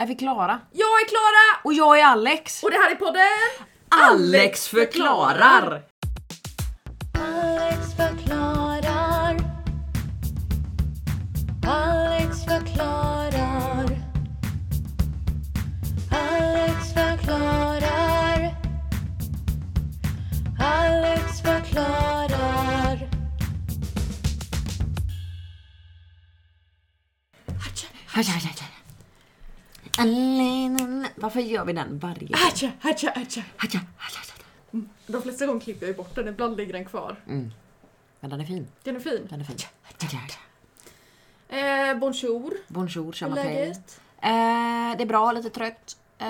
Är vi klara? Jag är Klara! Och jag är Alex! Och det här är podden Alex förklarar! Alex förklarar. Alex förklarar. Alex förklarar. Alex förklarar. Hacha, hacha. Varför gör vi den varje gång? Hatcha, hatcha, hatcha. Hacha, hacha, hacha. De flesta gånger klipper jag bort den, ibland ligger den kvar. Mm. Men den är fin. Den är fin. Den är fin. Hacha. Eh, bonjour. Bonjour, Hur läget? Eh, det är bra, lite trött. Eh,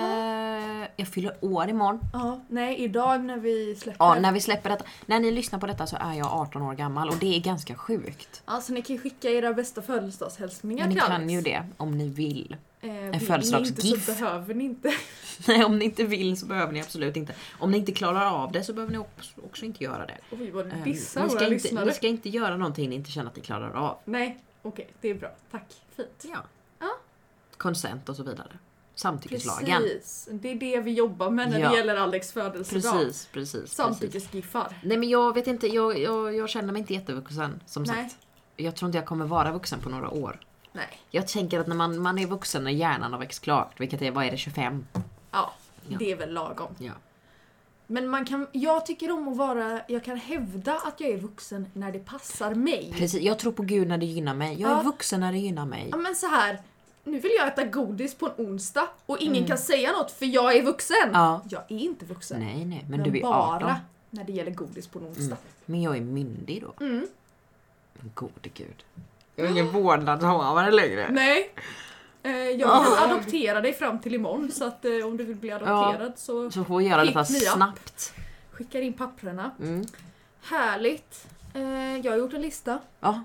jag fyller år imorgon. Ja, nej idag när vi släpper. Ja, när vi släpper detta. När ni lyssnar på detta så är jag 18 år gammal och det är ganska sjukt. Alltså ni kan ju skicka era bästa födelsedagshälsningar Men ni till kan Alex. ju det om ni vill. Eh, vill ni födelsedagsgif. inte så behöver ni inte. Nej, om ni inte vill så behöver ni absolut inte. Om ni inte klarar av det så behöver ni också, inte göra det. Oj vad Eh, du dissar ni, våra ska inte, lyssnare. ni ska inte göra någonting ni inte känner att ni klarar av. Nej, okej det är bra. Tack. Fint. Ja. Ja. Consent och så vidare. Samtyckeslagen. Precis. Det är det vi jobbar med när Ja. det gäller Alex födelsedag. Precis. precis. Samtyckesgiffar. Nej men jag vet inte, jag, jag, jag känner mig inte jättevuxen som Nej. sagt. Jag tror inte jag kommer vara vuxen på några år. Nej. Jag tänker att när man, man är vuxen när hjärnan har växt klart, vilket är, vad är det, 25? Ja, Ja. det är väl lagom. Ja. Men man kan, jag tycker om att vara, jag kan hävda att jag är vuxen när det passar mig. Precis, jag tror på Gud när det gynnar mig. Jag är Ja. vuxen när det gynnar mig. Ja men så här. nu vill jag äta godis på en onsdag och ingen Mm. kan säga något för jag är vuxen. Ja. Jag är inte vuxen. Nej, nej, men, men du är bara 18. när det gäller godis på en onsdag. Men jag är myndig då. Mm. Men gode gud. Jag är ingen vårdnadshavare längre. Nej. Eh, jag kan adoptera dig fram till imorgon så att eh, om du vill bli adopterad så Så får vi göra up. snabbt. skickar in papprena. Mm. Härligt. Eh, jag har gjort en lista Ja,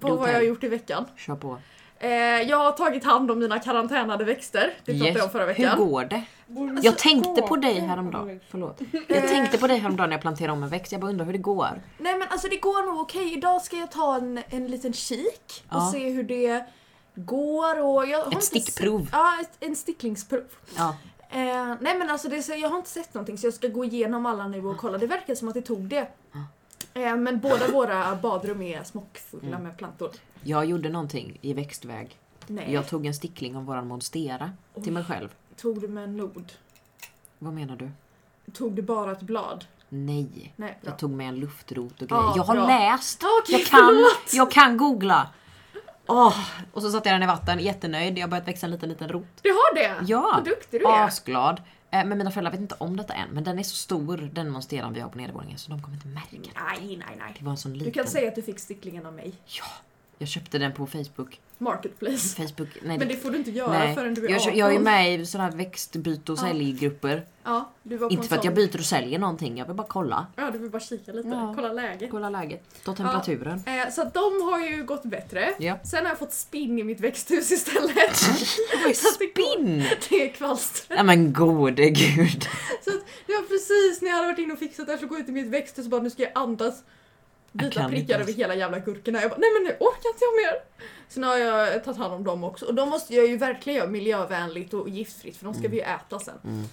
på vad jag har gjort i veckan. kör på. Eh, jag har tagit hand om mina karantänade växter. Det pratade jag om förra veckan. Hur går det? Jag tänkte på dig häromdagen. Förlåt. Jag tänkte på dig häromdagen när jag planterade om en växt. Jag bara undrar hur det går. Nej men alltså det går nog okej. Idag ska jag ta en, en liten kik och Ja. se hur det går. Och jag har Ett stickprov. Sett, ja, ett, en sticklingsprov. Ja. Eh, nej men alltså det, jag har inte sett någonting så jag ska gå igenom alla nu och kolla. Det verkar som att det tog det. Eh, men båda våra badrum är smockfulla Mm. med plantor. Jag gjorde någonting i växtväg. Nej, Jag tog en stickling av våran monstera till mig själv. tog du med en nod? Vad menar du? Tog du bara ett blad? Nej. Nej. Jag tog med en luftrot och Ja, grejer. jag har bra. läst. Okej, jag, kan, förlåt. jag kan googla. Åh, Och så satte jag den i vatten, jättenöjd. Jag har börjat växa en liten, liten rot. Du har det? Ja. Vad duktig du är. Asglad. Eh, Men mina föräldrar vet inte om detta än. Men den är så stor, den monsteran vi har på nedervåningen, så de kommer inte märka det. Nej, nej, nej. Det var en sån Du liten. kan säga att du fick sticklingen av mig. Ja. Jag köpte den på Facebook. Marketplace. Facebook nej, Men det får du inte göra nej. förrän du är jag, 18. kö- jag är med i sådana här växtbyte och Ja. säljgrupper. Ja, du var på Inte för att jag byter och säljer någonting, jag vill bara kolla. Ja, du vill bara kika lite, Ja. kolla läget. Kolla läget. Ta temperaturen. Eh, så de har ju gått bättre. Ja. Sen har jag fått spinn i mitt växthus istället. Så går- spinn! det är kvalster. Nej men gode gud. Så att det var precis när jag hade varit inne och fixat det, jag skulle gå ut i mitt växthus och bara nu ska jag andas. Inte prickar över hela jävla gurkorna. Jag bara nej men nu orkar inte jag mer. Så nu har jag tagit hand om dem också. Och då måste jag ju verkligen göra miljövänligt och giftfritt för de ska vi ju äta sen. Mm.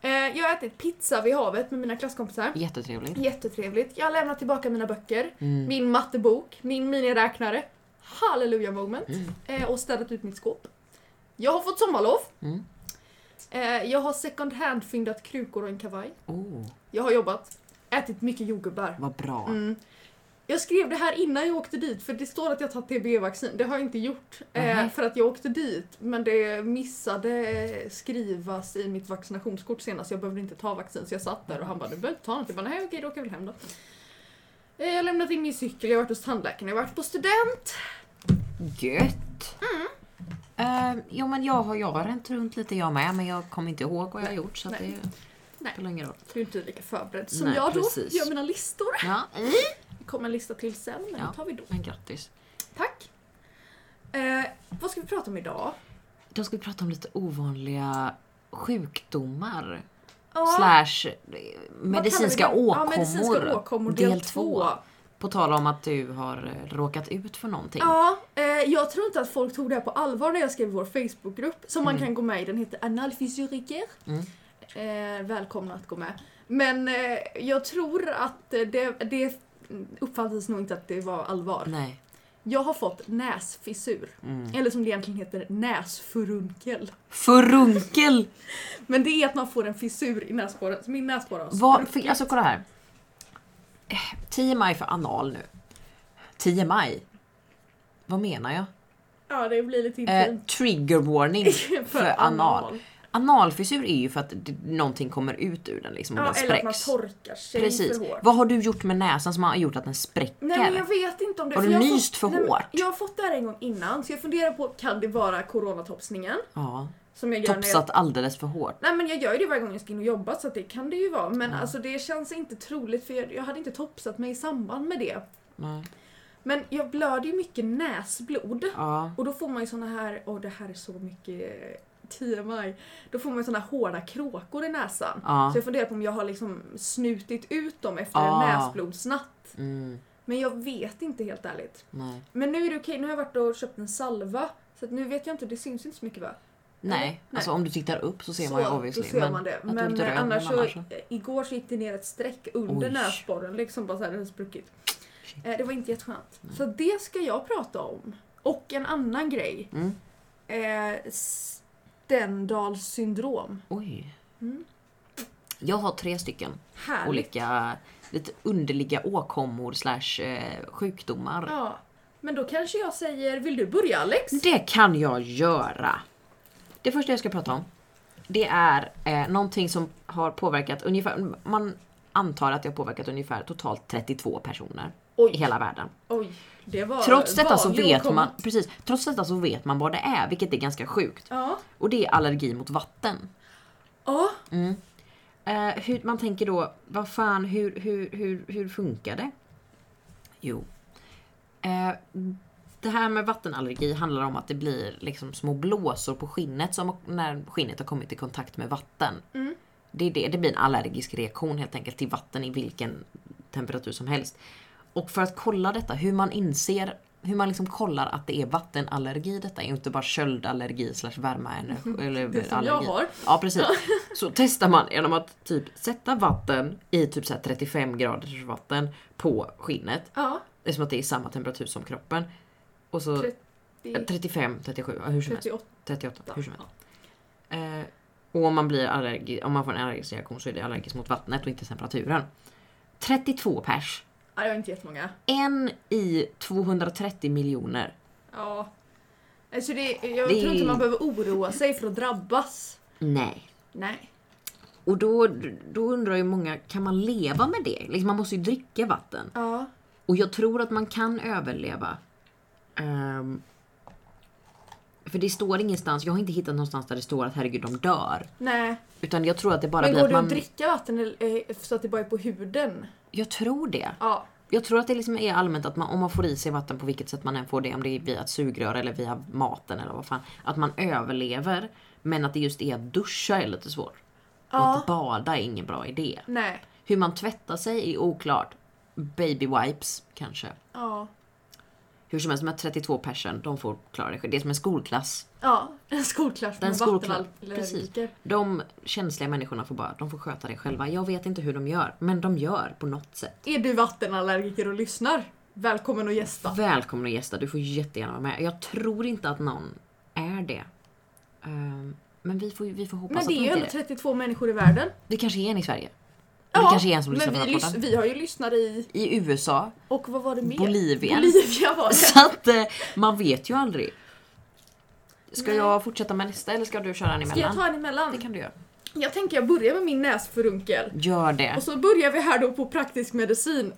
Eh, jag har ätit pizza vid havet med mina klasskompisar. Jättetrevligt. Jättetrevligt. Jag har lämnat tillbaka mina böcker, Mm. min mattebok, min miniräknare. Halleluja moment. Mm. Eh, och städat ut mitt skåp. Jag har fått sommarlov. Mm. Eh, jag har second hand fyndat krukor och en kavaj. Oh, Jag har jobbat. Ätit mycket jordgubbar. vad bra. Mm. Jag skrev det här innan jag åkte dit för det står att jag tagit TB-vaccin. Det har jag inte gjort. Eh, för att jag åkte dit men det missade skrivas i mitt vaccinationskort senast. Jag behövde inte ta vaccin så jag satt där och han bara du behöver inte ta något. Jag bara nej okej då åker jag väl hem då. Eh, Jag har lämnat in min cykel, jag har varit hos tandläkaren, jag har varit på student. Gött. Mm. jo men jag har, jag har ränt runt lite jag med men jag kommer inte ihåg vad jag har gjort så Nej. det Nej. spelar ingen roll. Du är inte lika förberedd som Nej, jag då. precis. Gör mina listor. Ja, Det kommer en lista till sen men Ja. det tar vi då. men grattis. Tack. Eh, vad ska vi prata om idag? Då ska vi prata om lite ovanliga sjukdomar. Ja, Slash eh, medicinska åkommor. Ja, medicinska åkommor del, del två. På tal om att du har eh, råkat ut för någonting. Ja, eh, jag tror inte att folk tog det här på allvar när jag skrev vår Facebookgrupp som man kan gå med i. Den heter Analfysioriker. Mm. Eh, välkomna att gå med. Men eh, jag tror att eh, det, det uppfattades nog inte att det var allvar. Nej. Jag har fått näsfissur. Mm. Eller som det egentligen heter, näsfurunkel. Furunkel! Men det är att man får en fissur i näsborren. Så min näsborre har spruckit. för, alltså kolla här. Eh, 10 maj för anal nu. 10 maj? Vad menar jag? Ja, det blir lite Eh, intimt. trigger warning för, anal. Analfissur är ju för att det, någonting kommer ut ur den liksom och Ja, den eller att man spräcks. torkar sig Precis. för hårt. Vad har du gjort med näsan som har gjort att den spräcker? Nej men jag vet inte om det... Har du nyst för nej, hårt? Jag har fått det här en gång innan så jag funderar på, kan det vara coronatopsningen? Ja. Som jag gör Topsat jag... alldeles för hårt. Nej men jag gör ju det varje gång jag ska in och jobba så att det kan det ju vara. Men Ja. alltså det känns inte troligt för jag, jag hade inte topsat mig i samband med det. Nej. Men jag blöder ju mycket näsblod. Ja. Och då får man ju såna här, åh det här är så mycket 10 maj. Då får man såna hårda kråkor i näsan. Ja. Så jag funderar på om jag har liksom snutit ut dem efter en Ah. näsblodsnatt. Mm. Men jag vet inte helt ärligt. Nej. Men nu är det okej, nu har jag varit och köpt en salva. Så nu vet jag inte, det syns inte så mycket va? Nej. Nej. Alltså om du tittar upp så ser man ju obviously. då ser men man det. Men rör eh, annars så, annars eh, igår så gick det ner ett streck under Oj. näsborren, liksom bara så här, den spruckit. Eh, det var inte jätteskönt. Så det ska jag prata om. Och en annan grej. Mm. Eh, Stendals syndrom. Oj. Mm. Jag har tre stycken Härligt. olika lite underliga åkommor slash eh, sjukdomar. Ja. Men då kanske jag säger, vill du börja Alex? Det kan jag göra. Det första jag ska prata om det är eh, någonting som har påverkat ungefär, man antar att det har påverkat ungefär totalt 32 personer i Oj, hela världen. oj. Det var Trots detta så vet man, precis, trots detta så vet man vad det är, vilket är ganska sjukt. Ja. Och det är allergi mot vatten. Ja. Eh, hur, man tänker då, vad fan, hur, hur, hur, hur funkar det? Jo. Eh, det här med vattenallergi handlar om att det blir liksom små blåsor på skinnet som när skinnet har kommit i kontakt med vatten. Mm. Det, är det, det blir en allergisk reaktion helt enkelt till vatten i vilken temperatur som helst. Och för att kolla detta, hur man inser hur man liksom kollar att det är vattenallergi detta inte bara köldallergi slash värmeallergi. eller Det som jag har. Ja precis. Så testar man genom att typ sätta vatten i typ så här 35 graders vatten på skinnet. Ja. Det är som att det är samma temperatur som kroppen. Och så 30, 35, 37, ja, hur som helst. 38. 38, hur som helst. Eh, och om man blir allergi, om man får en allergisk reaktion så är det allergisk mot vattnet och inte temperaturen. 32 pers. Ja, det var inte jättemånga. En i 230 miljoner. Ja. Alltså det, jag Det tror inte man behöver oroa sig för att drabbas. Nej. Nej. Och då, då undrar ju många, kan man leva med det? Liksom man måste ju dricka vatten. Ja. Och jag tror att man kan överleva. Ehm, för det står ingenstans, jag har inte hittat någonstans där det står att herregud de dör. Nej. Utan jag tror att det bara Men blir går att det man... att dricka vatten eh, så att det bara är på huden? Jag tror det. Ja. Jag tror att det liksom är allmänt att man, om man får i sig vatten på vilket sätt man än får det, om det är via ett sugrör eller via maten eller vad fan. Att man överlever. Men att det just är att duscha är lite svårt. Och Ja. att bada är ingen bra idé. Nej. Hur man tvättar sig är oklart. Baby wipes kanske. Ja. Hur som helst, de här 32 persen, de får klara det. Det är som en skolklass. Ja. En skolklass med skolklass- vattenallergiker. De känsliga människorna får bara, de får sköta det själva. Jag vet inte hur de gör, men de gör på något sätt. Är du vattenallergiker och lyssnar? Välkommen att gästa. Välkommen att gästa, du får jättegärna vara med. Jag tror inte att någon är det. Ehm, men vi får, vi får hoppas Men att det de är ju inte ändå är det. 32 människor i världen. Det kanske är en i Sverige. Och det kanske är en som lyssnar men på vi, den här podden. vi har ju lyssnare i... I USA, Och vad var det mer? Bolivien. Bolivia var det. Så att eh, man vet ju aldrig. Ska Nej. jag fortsätta med nästa eller ska du köra en Ska jag emellan? ta en emellan? Det kan du göra. Jag tänker jag börjar med min näsförunkel. Gör det. Och så börjar vi här då på praktisk medicin.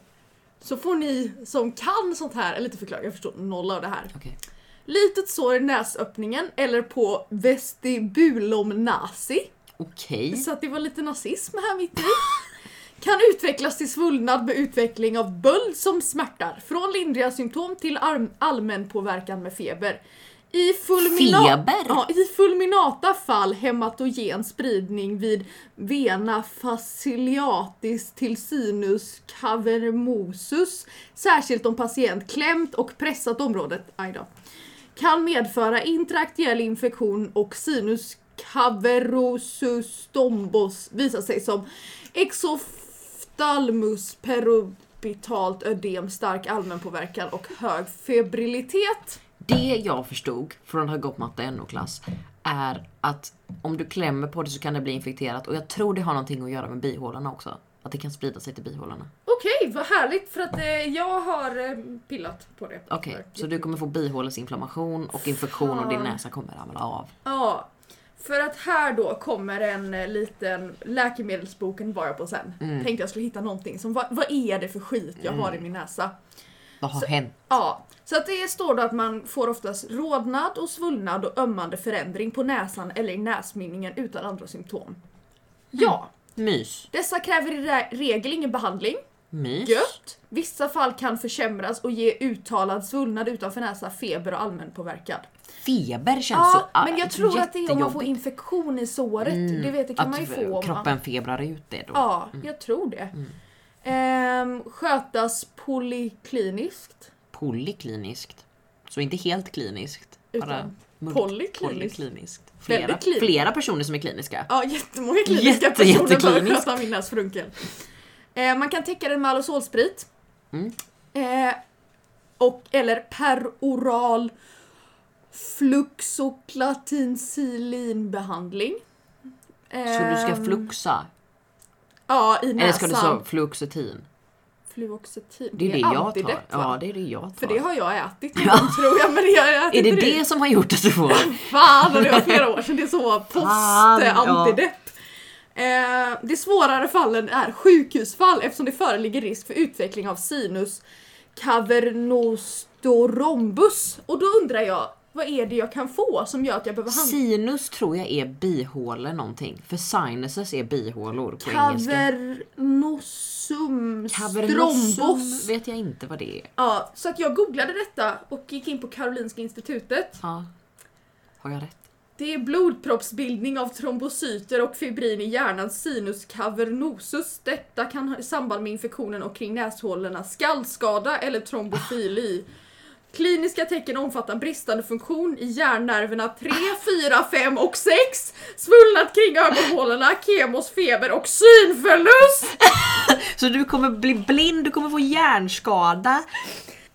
Så får ni som kan sånt här, eller lite förklara, jag förstår noll av det här. Okej. Litet sår i näsöppningen eller på vestibulum nasi. Okej. Så att det var lite nazism här mitt i. Kan utvecklas till svullnad med utveckling av böld som smärtar. Från lindriga symptom till allmän påverkan med feber. I, fulmina-? Ja, I fulminata fall hematogen spridning vid vena faciliatis till sinus cavernosus, särskilt om patient klämt och pressat området, aj kan medföra intraktuell infektion och sinus cavernosus thrombos visar sig som exoftalmus perobitalt ödem, stark allmänpåverkan och hög febrilitet. Det jag förstod från ha gått matte NO-klass är att om du klämmer på det så kan det bli infekterat och jag tror det har någonting att göra med bihålorna också. Att det kan sprida sig till bihålorna. Okej, vad härligt för att eh, jag har eh, pillat på det. Okej, så du kommer få bihålesinflammation och infektion och din näsa kommer ramla av. Ja, för att här då kommer en eh, liten läkemedelsboken var jag på sen. Mm. Tänkte jag skulle hitta någonting som, vad, vad är det för skit jag har i min näsa? Vad har Så- hänt? Ja, så att det står då att man får oftast rodnad och svullnad och ömmande förändring på näsan eller i näsmynningen utan andra symptom. Ja, Mys. dessa kräver i re- regel ingen behandling. Mys. Gött! Vissa fall kan försämras och ge uttalad svullnad utanför näsa, feber och allmänpåverkan. Feber känns så Ja, ah, men jag tror att det är om man får infektion i såret. Mm, Det vet det kan att man ju få om kroppen febrar ut det då. Ja, jag tror det. Ehm, skötas polykliniskt. Polykliniskt. Så inte helt kliniskt. Utan mult- polykliniskt. polykliniskt. Flera, flera personer som är kliniska. Ja, jättemånga kliniska Jätte, personer att jättekliniskt. sköta min näsfrunkel. Eh, man kan täcka den med Allosolsprit. Mm. Eh, och, eller peroral fluxoklatincilinbehandling. Så du ska Ehm, fluxa? Ja, i näsan. Eller ska du säga fluoxetin? Fluoxetin. Det är det jag tar. va? Ja, det är det jag tar. För det har jag ätit gång, tror jag. Men jag har ätit Är det det som har gjort att du får... Fan, det var flera år sedan. Det är så Fan, ja. post-antidepp. Eh, de svårare fallen är sjukhusfall eftersom det föreligger risk för utveckling av sinus cavernosdorombus. Och då undrar jag, vad är det jag kan få som gör att jag behöver hand... Sinus tror jag är bihålor någonting. För sinuses är bihålor på engelska. Cavernosum Cavernosum vet jag inte vad det är. Ja, så att jag googlade detta och gick in på Karolinska institutet. Ja. Har jag rätt? Det är blodproppsbildning av trombocyter och fibrin i hjärnans sinus cavernosus. Detta kan ha samband med infektionen och kring näshålorna skallskada eller trombofili. Kliniska tecken omfattar bristande funktion i hjärnnerverna 3, 4, 5 och 6, svullnad kring ögonhålorna, kemos, feber och synförlust. Så du kommer bli blind, du kommer få hjärnskada.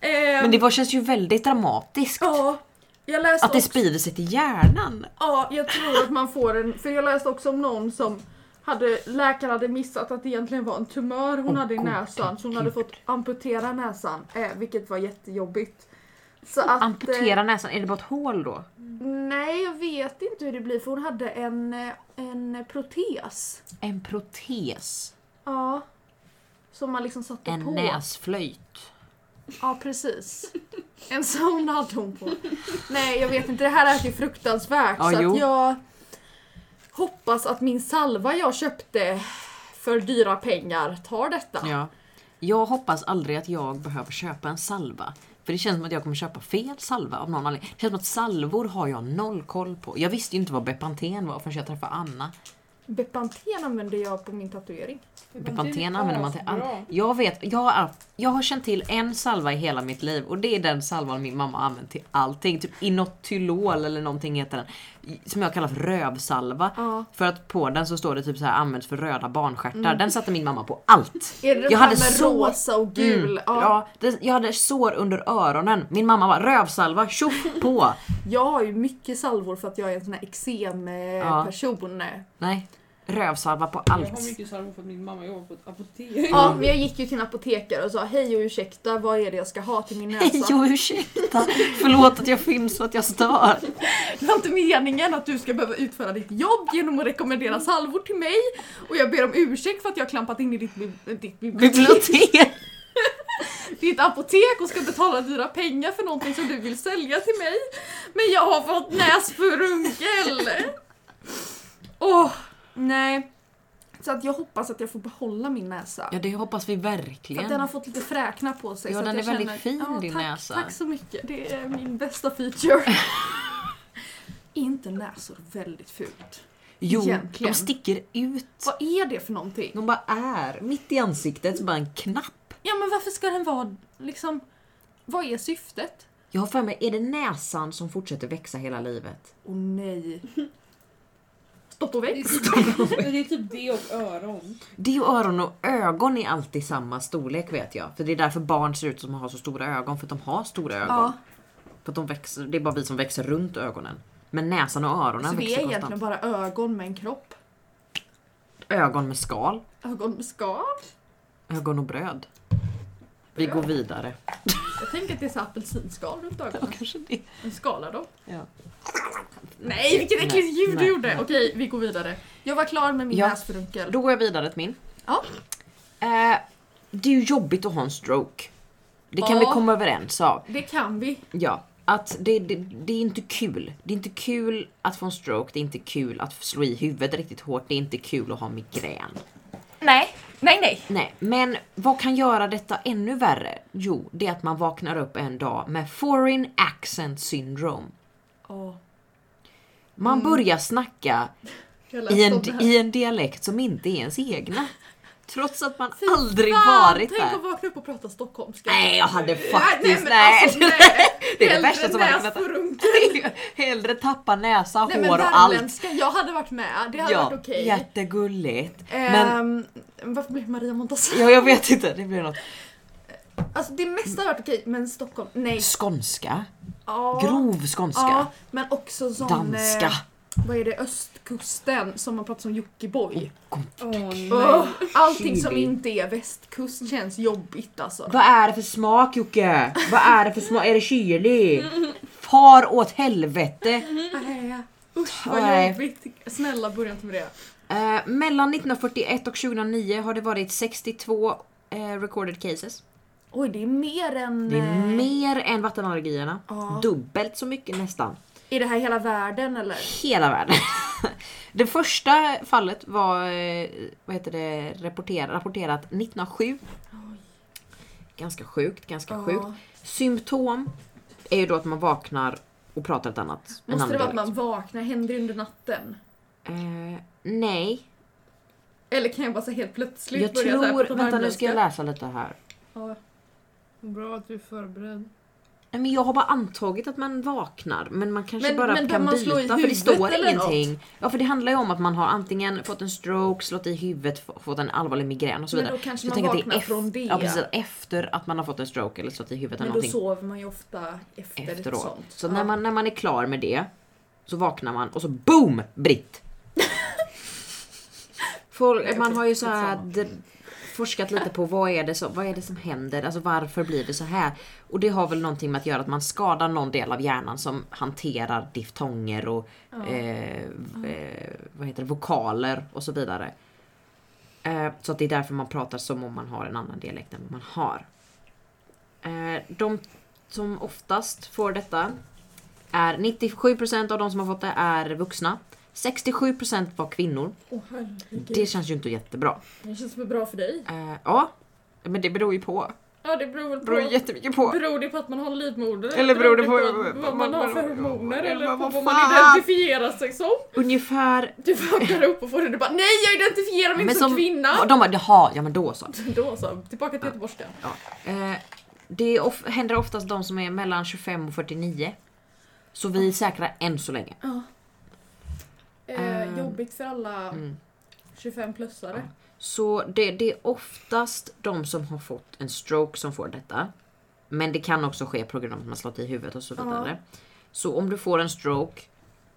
Ehm, Men det var, känns ju väldigt dramatiskt. Ja, jag läste Att det också- sprider sig till hjärnan. Ja, jag tror att man får en... För jag läste också om någon som hade, läkaren hade missat att det egentligen var en tumör hon Åh, hade i gud, näsan. Så hon hade fått amputera näsan, eh, vilket var jättejobbigt. Så att, Amputera näsan, är det bara ett hål då? Eh, nej, jag vet inte hur det blir för hon hade en, eh, en protes. En protes. Ja. Som man liksom satte En på. näsflöjt. Ja, precis. En sån hade hon på. Nej, jag vet inte. Det här är ju fruktansvärt. Ja, så jo. att jag hoppas att min salva jag köpte för dyra pengar tar detta. Ja. Jag hoppas aldrig att jag behöver köpa en salva. För det känns som att jag kommer köpa fel salva av någon anledning. Det känns som att salvor har jag noll koll på. Jag visste ju inte vad Bepanten var förrän jag träffade Anna. Bepanten använder jag på min tatuering. Bepanten använder man till allt. Jag vet, jag har, jag har känt till en salva i hela mitt liv och det är den salvan min mamma har använt till allting. Typ Inotylol eller någonting heter den. Som jag kallar för rövsalva. Ja. För att på den så står det typ så här används för röda barnstjärtar. Den satte min mamma på allt. Är det Jag hade med så- rosa och gul? Mm, Ja. ja, det, jag hade sår under öronen. Min mamma var rövsalva, tjoff på! Jag har ju mycket salvor för att jag är en sån här Ja. eksem-person. Nej, rövsalva på Jag har allt. mycket salvor för att min mamma jobbar på ett apotek. Ja, men jag gick ju till en apotekare och sa hej och ursäkta, vad är det jag ska ha till min näsa? Hej och ursäkta, förlåt att jag finns och att jag stör. Det var inte meningen att du ska behöva utföra ditt jobb genom att rekommendera salvor till mig och jag ber om ursäkt för att jag har klampat in i ditt, ditt bibliotek, Bibliotek! ditt apotek och ska betala dyra pengar för någonting som du vill sälja till mig. Men jag har fått näsförunkel! Åh, nej. Så att jag hoppas att jag får behålla min näsa. Ja det hoppas vi För att verkligen. den har fått lite fräkna på sig. Ja, så den att jag är väldigt fin, ja, din tack, näsa. Tack så mycket, det är min bästa feature. Inte näsor väldigt fult? Jo, Egentligen. de sticker ut. Vad är det för någonting? De bara är mitt i ansiktet, bara en knapp. Ja men varför ska den vara liksom... Vad är syftet? Jag har för mig, är det näsan som fortsätter växa hela livet? Åh nej. Stopp och Det är väx. typ- det är typ det och öron. Det och öron och ögon är alltid samma storlek vet jag. För det är därför barn ser ut som att har så stora ögon, för att de har stora ögon. Ja, För att de växer, det är bara vi som växer runt ögonen. Men näsan och öronen så vi växer är konstant. egentligen bara ögon med en kropp. Ögon med skal, Ögon med skal. ögon och bröd. Vi går vidare. Jag tänker att det är så apelsinskal runt ögonen. Kanske det. En skala då. Ja. Nej, vilket äckligt ljud du gjorde! Okej, vi går vidare. Jag var klar med min Ja. näsförunkel. Då går jag vidare till min. Ja. Eh, det är ju jobbigt att ha en stroke. Det kan Ja. vi komma överens av. Det kan vi. Ja, att det, det, det är inte kul. Det är inte kul att få en stroke, det är inte kul att slå i huvudet riktigt hårt, det är inte kul att ha migrän. Nej, nej, nej. Nej, men vad kan göra detta ännu värre? Jo, det är att man vaknar upp en dag med foreign accent syndrome. Åh, Man börjar snacka i en, i en dialekt som inte är ens egna. Trots att man Fy aldrig fan, varit tänk där. att vakna upp och prata stockholmska. Nej, jag hade nej, faktiskt... men Nej, alltså, nej. det är det värsta som har hänt. Hellre tappa näsa, Nej hår och allt. jag hade varit med. Det hade Ja, varit okej. jättegulligt. Men Ehm, varför blev Maria Montazami? ja, jag vet inte, det blir något. Alltså det mesta hade varit okej, men Stockholm, nej. Skånska, Ja, grov skånska, Ja, men också som... danska. Eh, vad är det? Östkusten som man pratar som Jockiboi. Åh, allting som inte är västkust känns jobbigt alltså. Vad är det för smak Jocke? Vad är det för smak? Är det chili? Far åt helvete! Nej, Usch vad jobbigt. Snälla börja inte med det. Eh, mellan 1941 och 2009 har det varit 62 eh, recorded cases. Oj, det är mer än... Det är eh, mer än vattenallergierna. Ja. Dubbelt så mycket nästan. Är det här hela världen eller? Hela världen. Det första fallet var eh, vad heter det, rapporter, rapporterat 1907. Ganska sjukt, ganska Ja. sjukt. Symptom är ju då att man vaknar och pratar ett annat. Måste det vara att man vaknar? Händer det under natten? Eh, nej, Eller kan jag bara så helt plötsligt jag börja så här tror... Vänta nu ska jag läsa lite här. Ja. Bra att du är förberedd. Men jag har bara antagit att man vaknar men man kanske Men- bara men kan man byta för det står ingenting. Ja för det handlar ju om att man har antingen fått en stroke, slått i huvudet, fått en allvarlig migrän och så Men vidare. då kanske Så man det vaknar är från det. Ja precis, efter att man har fått en stroke eller slått i huvudet eller Men då någonting. sover man ju ofta efter efteråt. sånt. Så Ja. när, man, när man är klar med det så vaknar man och så BOOM! Britt! Folk, man har ju så här forskat lite på vad är, det som, vad är det som händer, alltså varför blir det så här? Och det har väl någonting med att göra att man skadar någon del av hjärnan som hanterar diftonger och eh, eh, vad heter det, vokaler och så vidare. Eh, så att det är därför man pratar som om man har en annan dialekt än vad man har. Eh, de som oftast får detta är 97% av de som har fått det är vuxna. 67% var kvinnor. Herregud. Det känns ju inte jättebra. Det känns väl bra för dig? Eh, ja, men det beror ju på. Ja det beror väl på. beror jättemycket på. Beror det på att man har livmoder? Eller beror det på- vad man har för hormoner? Eller på vad man identifierar sig som? Ungefär... Du vaknar upp och får det du bara Nej jag identifierar mig Men som, som, kvinna! de bara jaha, ja men då så. Då så, tillbaka till göteborgskan. Eh, det of, händer oftast de som är mellan 25 och 49. Så vi är säkra än så länge. Ja. Eh, Ehm, jobbigt för alla mm. 25-plussare. Så det, det är oftast de som har fått en stroke som får detta. Men det kan också ske på grund av att man slått i huvudet och så vidare. Så om du får en stroke,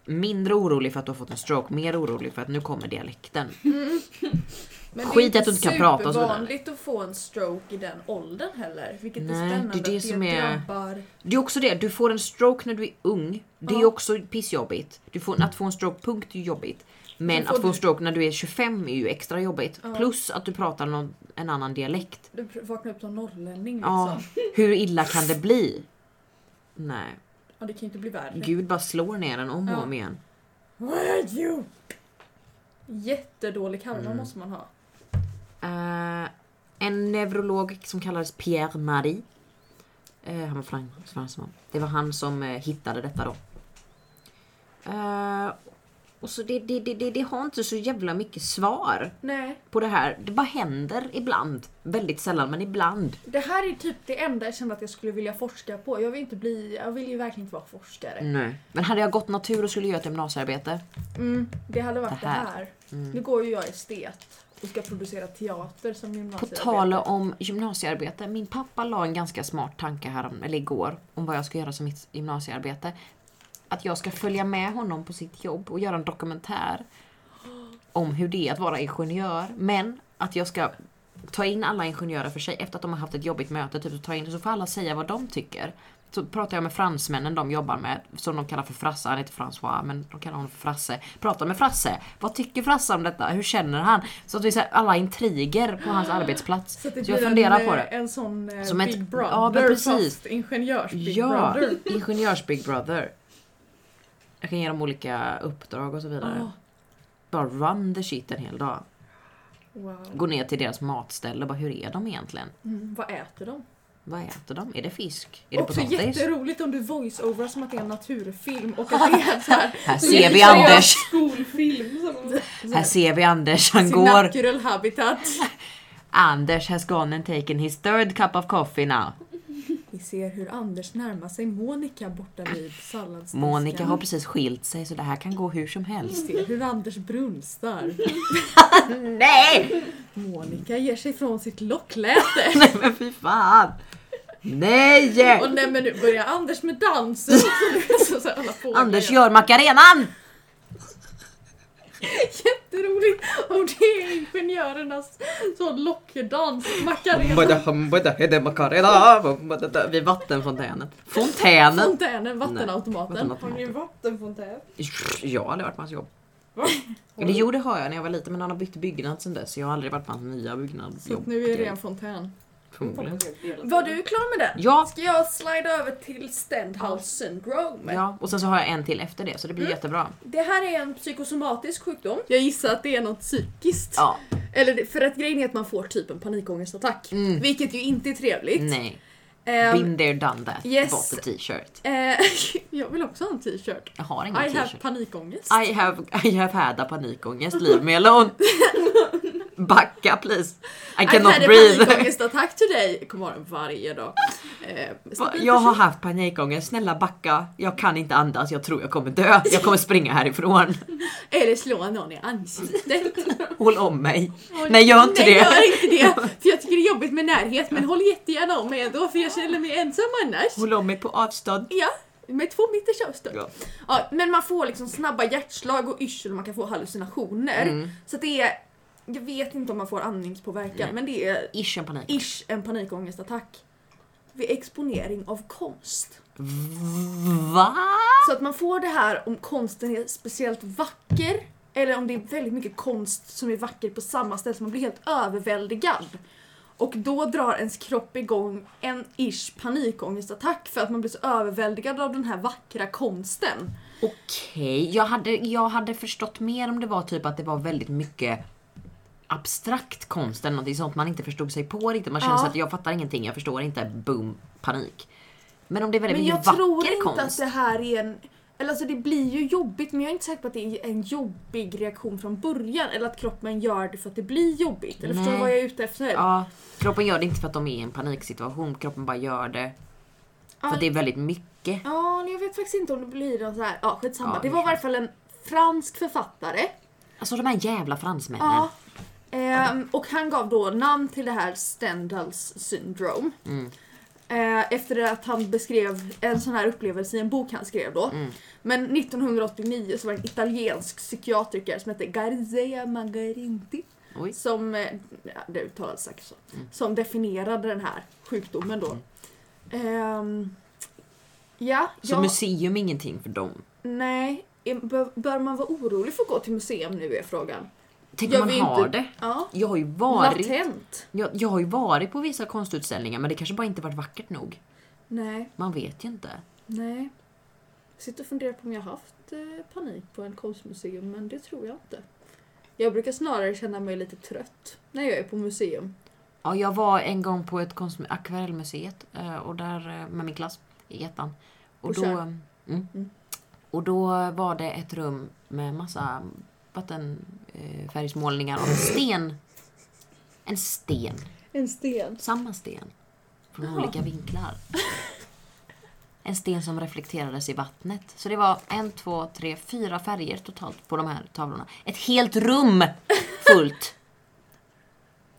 mindre orolig för att du har fått en stroke, mer orolig för att nu kommer dialekten. Men Skit det är att du inte kan prata och så vidare. supervanligt att få en stroke i den åldern heller. Vilket Nej, är spännande. det är det att som är- drabbar... Det är också det, du får en stroke när du är ung. Det är Ja. också pissjobbigt. Du får, att få en stroke punkt är jobbigt. Men att få en stroke när du är 25 är ju extra jobbigt. Ja. Plus att du pratar någon, en annan dialekt. Du vaknar upp som norrlänning Ja, liksom. hur illa kan det bli? Nej, Ja, det kan ju inte bli värre. Gud bara slår ner en om och Ja. om igen. Jättedålig karma Mm. måste man ha. Eh, en neurolog som kallades Pierre Marie. Uh, han var fransman. Det var han som eh, hittade detta då. Eh, och så det, det, det, det, har inte så jävla mycket svar Nej, på det här. Det bara händer ibland. Väldigt sällan, men ibland. det här är typ det enda jag kände att jag skulle vilja forska på. Jag vill inte bli, jag vill ju verkligen inte vara forskare. Nej. Men hade jag gått natur och skulle göra ett gymnasiearbete. Mm, det hade varit det Det här. här. Mm. Nu går ju jag estet och ska producera teater som På gymnasiearbete. tal om gymnasiearbete. Min pappa la en ganska smart tanke här, eller igår, om vad jag ska göra som mitt gymnasiearbete. Att jag ska följa med honom på sitt jobb och göra en dokumentär om hur det är att vara ingenjör. Men att jag ska ta in alla ingenjörer för sig efter att de har haft ett jobbigt möte. Typ, så, ta in, så får alla säga vad de tycker. Så pratar jag med fransmännen de jobbar med, som de kallar för Frasse. Han heter François, men de kallar honom för Frasse. Pratar med Frasse. Vad tycker Frasse om detta? Hur känner han? Så att vi ser alla intriger på hans arbetsplats. Så, det Så jag funderar en, på eh, det. En sån eh, Som ett- Big Brother ja, precis. fast ingenjörs Big Ja, Brother. ingenjörs Big Brother. Jag kan ge dem olika uppdrag och så vidare. Ah, Bara run the shit en hel dag. wow. Gå ner till deras matställe och bara hur är de egentligen? Mm, vad äter de? Vad äter de? Är det fisk? Är det Också potatis? jätteroligt om du voice-overar som att det är en naturfilm och att det är så här, Här ser vi Anders. Skolfilm. Som... Här ser vi Anders. Han går. natural habitat. Anders has gone and taken his third cup of coffee now. Vi ser hur Anders närmar sig Monica borta vid salladsdisken. Monica har precis skilt sig så det här kan gå hur som Vi helst. ser hur Anders brunstar. Nej! Monica ger sig från sitt lockläte. Nej men fy fan! Nej! Och nej men nu börjar Anders med dansen. Anders gör Macarenan! Jätteroligt om det är ingenjörernas sån lockdans. Macarena. Vid vattenfontänen. Fontänen! Fontänen, vattenautomaten. Vattenautomaten. Har ni en vattenfontän? Jag har aldrig varit på hans jobb. Va? Eller jo det har jag när jag var liten men han har bytt byggnad sen dess så jag har aldrig varit på hans nya Så byggnadsjobb. att nu är det en fontän. Förmodligen. Var du klar med den? Ja. Ska jag slida över till Stendhal syndrome? Ja, och sen så har jag en till efter det så det blir Mm. jättebra. Det här är en psykosomatisk sjukdom. Jag gissar att det är något psykiskt. Ja, Eller för att grejen är att man får typ en panikångestattack. Mm. Vilket ju inte är trevligt. nej. Ehm, Been there done that. yes. Bought a t-shirt. eh, jag vill också ha en t-shirt. Jag har ingen I have t-shirt. panikångest. I have, I have had a panikångest, leave me alone. Backa please. I I cannot a breathe. panikångestattack today. Jag kommer den varje dag. Eh, Jag har haft panikångest, snälla backa. Jag kan inte andas, jag tror jag kommer dö. Jag kommer springa härifrån. Eller slå någon i ansiktet. Håll om mig. Nej, gör inte Nej, det. gör inte det. För jag tycker det är jobbigt med närhet. Men håll jättegärna om mig ändå för jag känner mig ensam annars. Håll om mig på avstånd. Ja, med två meters avstånd. Ja. Ja, men man får liksom snabba hjärtslag och yrsel och man kan få hallucinationer. Mm. Så det är, jag vet inte om man får andningspåverkan, Nej. men det är Ish en panik. ish en panikångestattack. Vid exponering av konst. Va? Så att man får det här om konsten är speciellt vacker eller om det är väldigt mycket konst som är vacker på samma ställe så man blir helt överväldigad. Och då drar ens kropp igång en ish panikångestattack för att man blir så överväldigad av den här vackra konsten. Okej, jag, hade, jag hade förstått mer om det var typ att det var väldigt mycket abstrakt konst eller någonting sånt man inte förstod sig på riktigt. Man känner Ja. så att jag fattar ingenting, jag förstår inte, boom, panik. Men om det är väldigt Men jag tror vacker inte konst. att det här är en... Eller alltså det blir ju jobbigt men jag är inte säker på att det är en jobbig reaktion från början. Eller att kroppen gör det för att det blir jobbigt. Eller förstår du Nej. vad jag är ute efter? Ja, kroppen gör det inte för att de är i en paniksituation, kroppen bara gör det för att det är väldigt mycket. Ja, jag vet faktiskt inte om det blir någon så här... Ja, skitsamma. Ja, det var i alla fall en fransk författare. Alltså de här jävla fransmännen. Ja. Ehm, och han gav då namn till det här Stendhals syndrome. Mm. Eh, efter att han beskrev en sån här upplevelse i en bok han skrev då. Mm. Men 1989 så var det en italiensk psykiatriker som hette Garzea Magarinti. Oj. Som, eh, ja, det uttalas säkert så. Mm. Som definierade den här sjukdomen då. Ehm, ja, Så jag, museum är ingenting för dem. nej. Bör, bör man vara orolig för att gå till museum nu är frågan. Tänk om man vill har inte- det. Ja. Jag har ju varit Latent. Jag, jag har ju varit på vissa konstutställningar men det kanske bara inte varit vackert nog. Nej, Man vet ju inte. nej. Jag sitter och funderar på om jag har haft eh, panik på en konstmuseum, men det tror jag inte. Jag brukar snarare känna mig lite trött när jag är på museum. Ja, jag var en gång på ett konst akvarellmuseet eh, och där eh, med min klass i ettan. Och På då... Mm, Mm. Och då var det ett rum med massa vattenfärgsmålningar av en sten. En sten. En sten. Samma sten. Från Jaha. olika vinklar. En sten som reflekterades i vattnet. Så det var en, två, tre, fyra färger totalt på de här tavlorna. Ett helt rum fullt.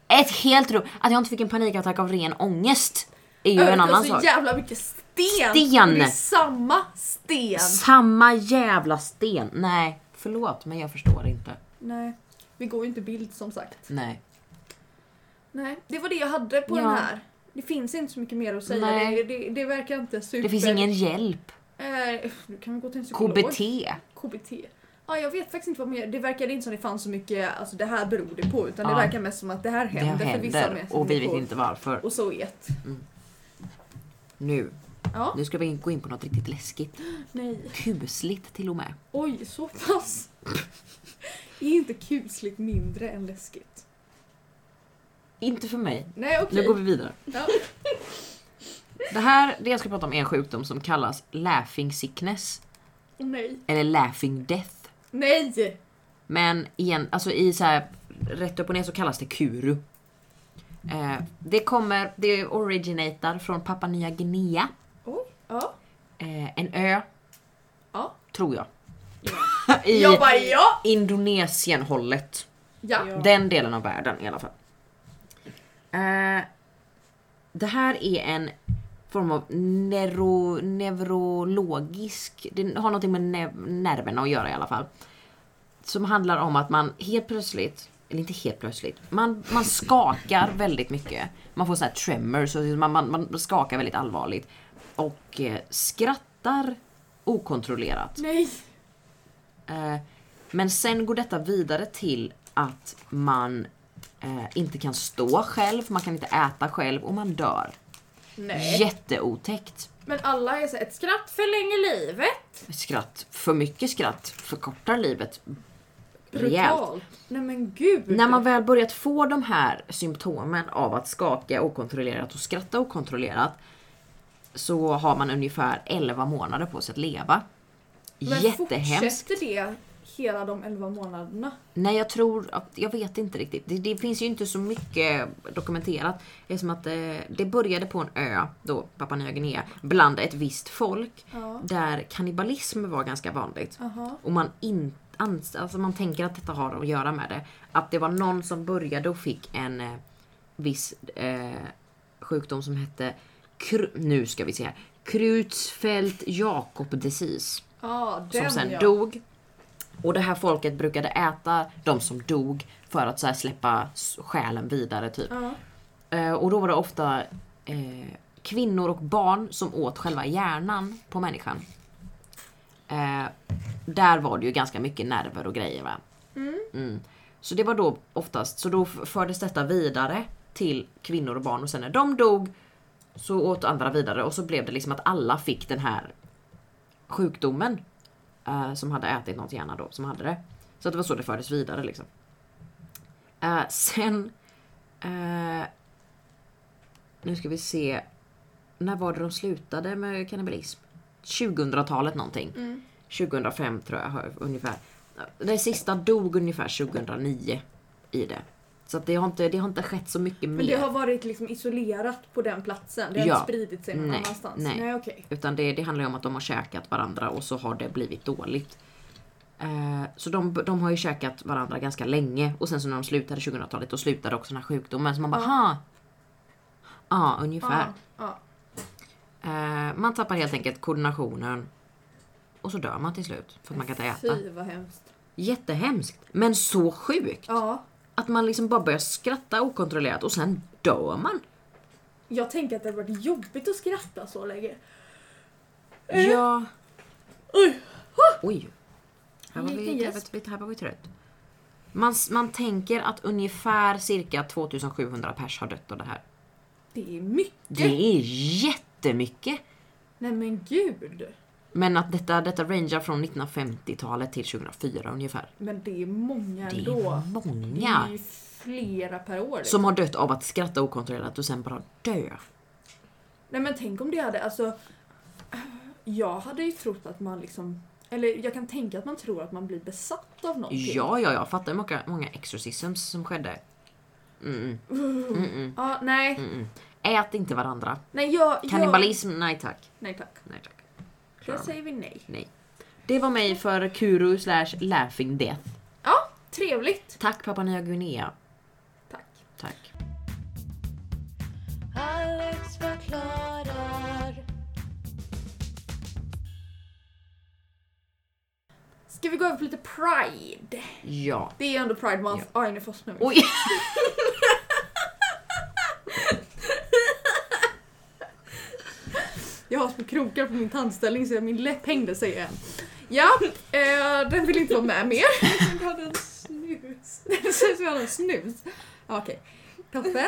Ett helt rum. Att jag inte fick en panikattack av ren ångest är ju en det var annan så sak. jävla mycket sten! Sten! Det är samma sten! Samma jävla sten. Nej, förlåt men jag förstår inte. Nej, vi går ju inte bild som sagt. Nej. Nej, det var det jag hade på Ja. den här. Det finns inte så mycket mer att säga. Nej. Det, det, det verkar inte super... Det finns ingen hjälp. Eh, nu kan vi gå till en psykolog. KBT. KBT. Ja, jag vet faktiskt inte vad mer. Det verkade inte som det fanns så mycket, alltså det här beror det på. Utan Ja. det verkar mest som att det här Det händer, för vissa händer och vi vet inte varför. Och så ett. Nu. Ja, Nu ska vi gå in på något riktigt läskigt. nej. Kusligt till och med. Oj, så pass. är inte kusligt mindre än läskigt? Inte för mig. Nej, okej. Nu går vi vidare. Ja. Det här, det jag ska prata om är en sjukdom som kallas laughing sickness. Nej. Eller laughing death. Nej! Men igen, alltså i så här rätt upp och ner så kallas det kuru. Eh, det kommer, det originatar från Papua Nya Guinea. Oj, ja. Eh, en ö, Ja. tror jag. I Jag bara ja! Indonesien-hållet. Ja. Ja. Den delen av världen i alla fall. Eh, det här är en form av neuro, neurologisk, det har någonting med ne- nerverna att göra i alla fall. Som handlar om att man helt plötsligt, eller inte helt plötsligt, man, man skakar väldigt mycket. Man får så här tremors, och man, man, man skakar väldigt allvarligt. Och eh, skrattar okontrollerat. Nej. Eh, Men sen går detta vidare till att man eh, inte kan stå själv, man kan inte äta själv och man dör. Nej. Jätteotäckt. Men alla är så ett skratt förlänger livet. Skratt, för mycket skratt förkortar livet. Brutalt. Nej men gud. När man väl börjat få de här symptomen av att skaka okontrollerat och skratta okontrollerat så har man ungefär 11 månader på sig att leva. Men Jättehemskt. fortsätter det hela de 11 månaderna? Nej, jag tror att, jag vet inte riktigt. Det, det finns ju inte så mycket dokumenterat. Det är som att eh, det började på en ö, då Papua Nya Guinea, bland ett visst folk. Ja. Där kannibalism var ganska vanligt. Aha. Och man, in, ans, alltså man tänker att detta har att göra med det. Att det var någon som började och fick en eh, viss eh, sjukdom som hette, nu ska vi se här, Creutzfeldt Jakob disease Ja, som sen ja. dog. Och det här folket brukade äta de som dog för att så släppa själen vidare typ. Eh, och då var det ofta eh, kvinnor och barn som åt själva hjärnan på människan. Eh, där var det ju ganska mycket nerver och grejer va. Mm. Så det var då oftast, så då fördes detta vidare till kvinnor och barn och sen när de dog så åt andra vidare och så blev det liksom att alla fick den här sjukdomen. eh, som hade ätit något hjärna då, som hade det. Så att det var så det fördes vidare liksom. Eh, sen... eh, nu ska vi se. När var det de slutade med kannibalism? 2000-talet någonting. Mm. 2005 tror jag ungefär. Det sista dog ungefär 2009 i det. Så att det, har inte, det har inte skett så mycket Men mer. det har varit liksom isolerat på den platsen? Det har Ja. inte spridit sig någon Nej, annanstans? nej. nej okej. Utan det, det handlar om att de har käkat varandra och så har det blivit dåligt. Eh, så de, de har ju käkat varandra ganska länge och sen så när de slutade 2000-talet då slutade också den här sjukdomen. Så man bara Ja. Ja, ungefär. Ja. Eh, man tappar helt enkelt koordinationen. Och så dör man till slut. För att man kan inte äta. Fy vad hemskt. Jättehemskt. Men så sjukt. Ja. Att man liksom bara börjar skratta okontrollerat och sen dör man. Jag tänker att det har varit jobbigt att skratta så länge. Ja. Oj. Oj. Här var, vi, här, här var vi trött. Man, man tänker att ungefär cirka 2700 pers har dött av det här. Det är mycket. Det är jättemycket. Nej men gud. Men att detta, detta rangear från 1950-talet till 2004 ungefär. Men det är många Det ändå. är Det många är ju flera per år. liksom. som har dött av att skratta okontrollerat och sen bara dö. Nej men tänk om det hade, alltså. Jag hade ju trott att man liksom Eller jag kan tänka att man tror att man blir besatt av någonting. Ja, ja, jag fattar många, många exorcisms som skedde. Mm, mm, mm, Ja, nej. mm. Ät inte varandra. Nej, jag... jag... Kannibalism, nej tack. Nej tack. Nej tack. Mig. säger vi nej. Nej. Det var mig för Kuru slash laughing death. Ja, trevligt. Tack Papua Nya Guinea. Tack. Tack. Alex förklarar. Ska vi gå över på lite Pride? Ja. Det är ju ändå Pride Month. Oj, nu fastnar vi. Oj! Jag har små krokar på min tandställning så min läpp hängde sig igen. Ja, eh, den vill inte vara med mer. Jag hade en snus. Det ser ut som jag har en snus. Ja, Okej, toppen.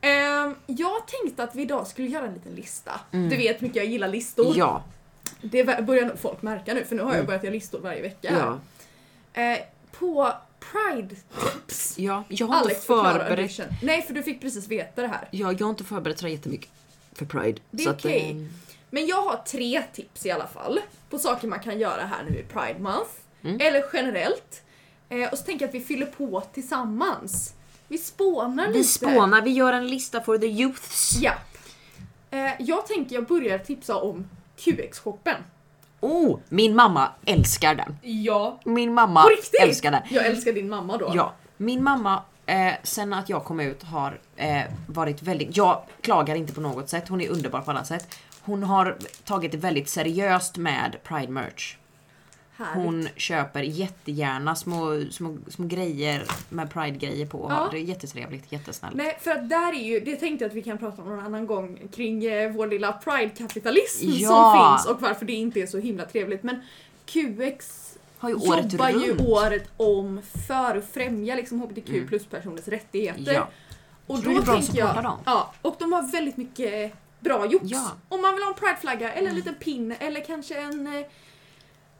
Ehm, jag tänkte att vi idag skulle göra en liten lista. Mm. Du vet hur mycket jag gillar listor. Ja. Det börjar nog folk märka nu för nu har jag Mm. börjat göra listor varje vecka. Ja. Eh, på Pride tips. ja. Jag har inte Alex förklarar förberett. Nej, för du fick precis veta det här. Ja, jag har inte förberett så jättemycket för Pride. Det är så att, okej. Men jag har tre tips i alla fall på saker man kan göra här nu i Pride Month. Mm. Eller generellt. Eh, och så tänker jag att vi fyller på tillsammans. Vi spånar lite. Vi spånar, vi gör en lista for the youths. Ja. Eh, jag tänker jag börjar tipsa om QX-shoppen. Oh, min mamma älskar den. Ja. Min mamma älskar den. Jag älskar din mamma då. Ja, min mamma eh, sen att jag kom ut har eh, varit väldigt, jag klagar inte på något sätt, hon är underbar på alla sätt. Hon har tagit det väldigt seriöst med Pride merch. Härligt. Hon köper jättegärna små, små, små grejer med Pride-grejer på Ja. Det är jättetrevligt, jättesnällt. Nej, för att där är ju, det tänkte jag att vi kan prata om någon annan gång kring eh, vår lilla Pride-kapitalism Ja. som finns och varför det inte är så himla trevligt. Men QX Har ju året jobbar ju runt. året om för att främja liksom hbtq Mm. plus personers rättigheter. Ja. och Så då tänker jag. Ja, och de har väldigt mycket bra jox. Ja. Om man vill ha en prideflagga eller en liten pin eller kanske en eh,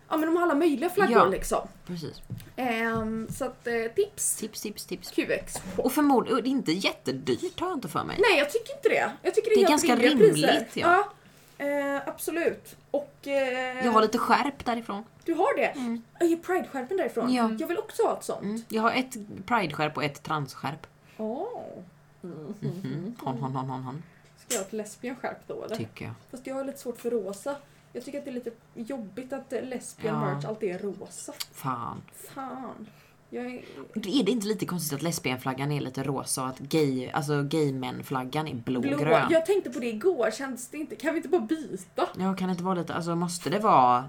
Ja men de har alla möjliga flaggor Ja. liksom. Precis. Ehm, så att eh, tips. Tips, tips, tips. QX. Och förmodligen, det är inte jättedyrt har jag inte för mig. Nej jag tycker inte det. Jag tycker det är, Det är ganska rimligt, priser. ja. Ja, eh, absolut. Och eh, Jag har lite skärp därifrån. du har det? Mm. Jag ger Pride-skärpen därifrån. Ja. Jag vill också ha ett sånt. Mm. Jag har ett Pride-skärp och ett transskärp. Mhm. Mm. Hon, hon, hon, hon, hon. Ska jag ha ett lesbian-skärp då eller? Tycker jag. Fast jag har lite svårt för rosa. Jag tycker att det är lite jobbigt att eh, lesbian Ja. merch alltid är rosa. Fan. Fan. Jag är... Är det inte lite konstigt att lesbienflaggan är lite rosa och att gay, alltså gay-män-flaggan är Blå. blågrön? Jag tänkte på det igår, känns det inte... Kan vi inte bara byta Ja, kan det inte vara lite, alltså måste det vara...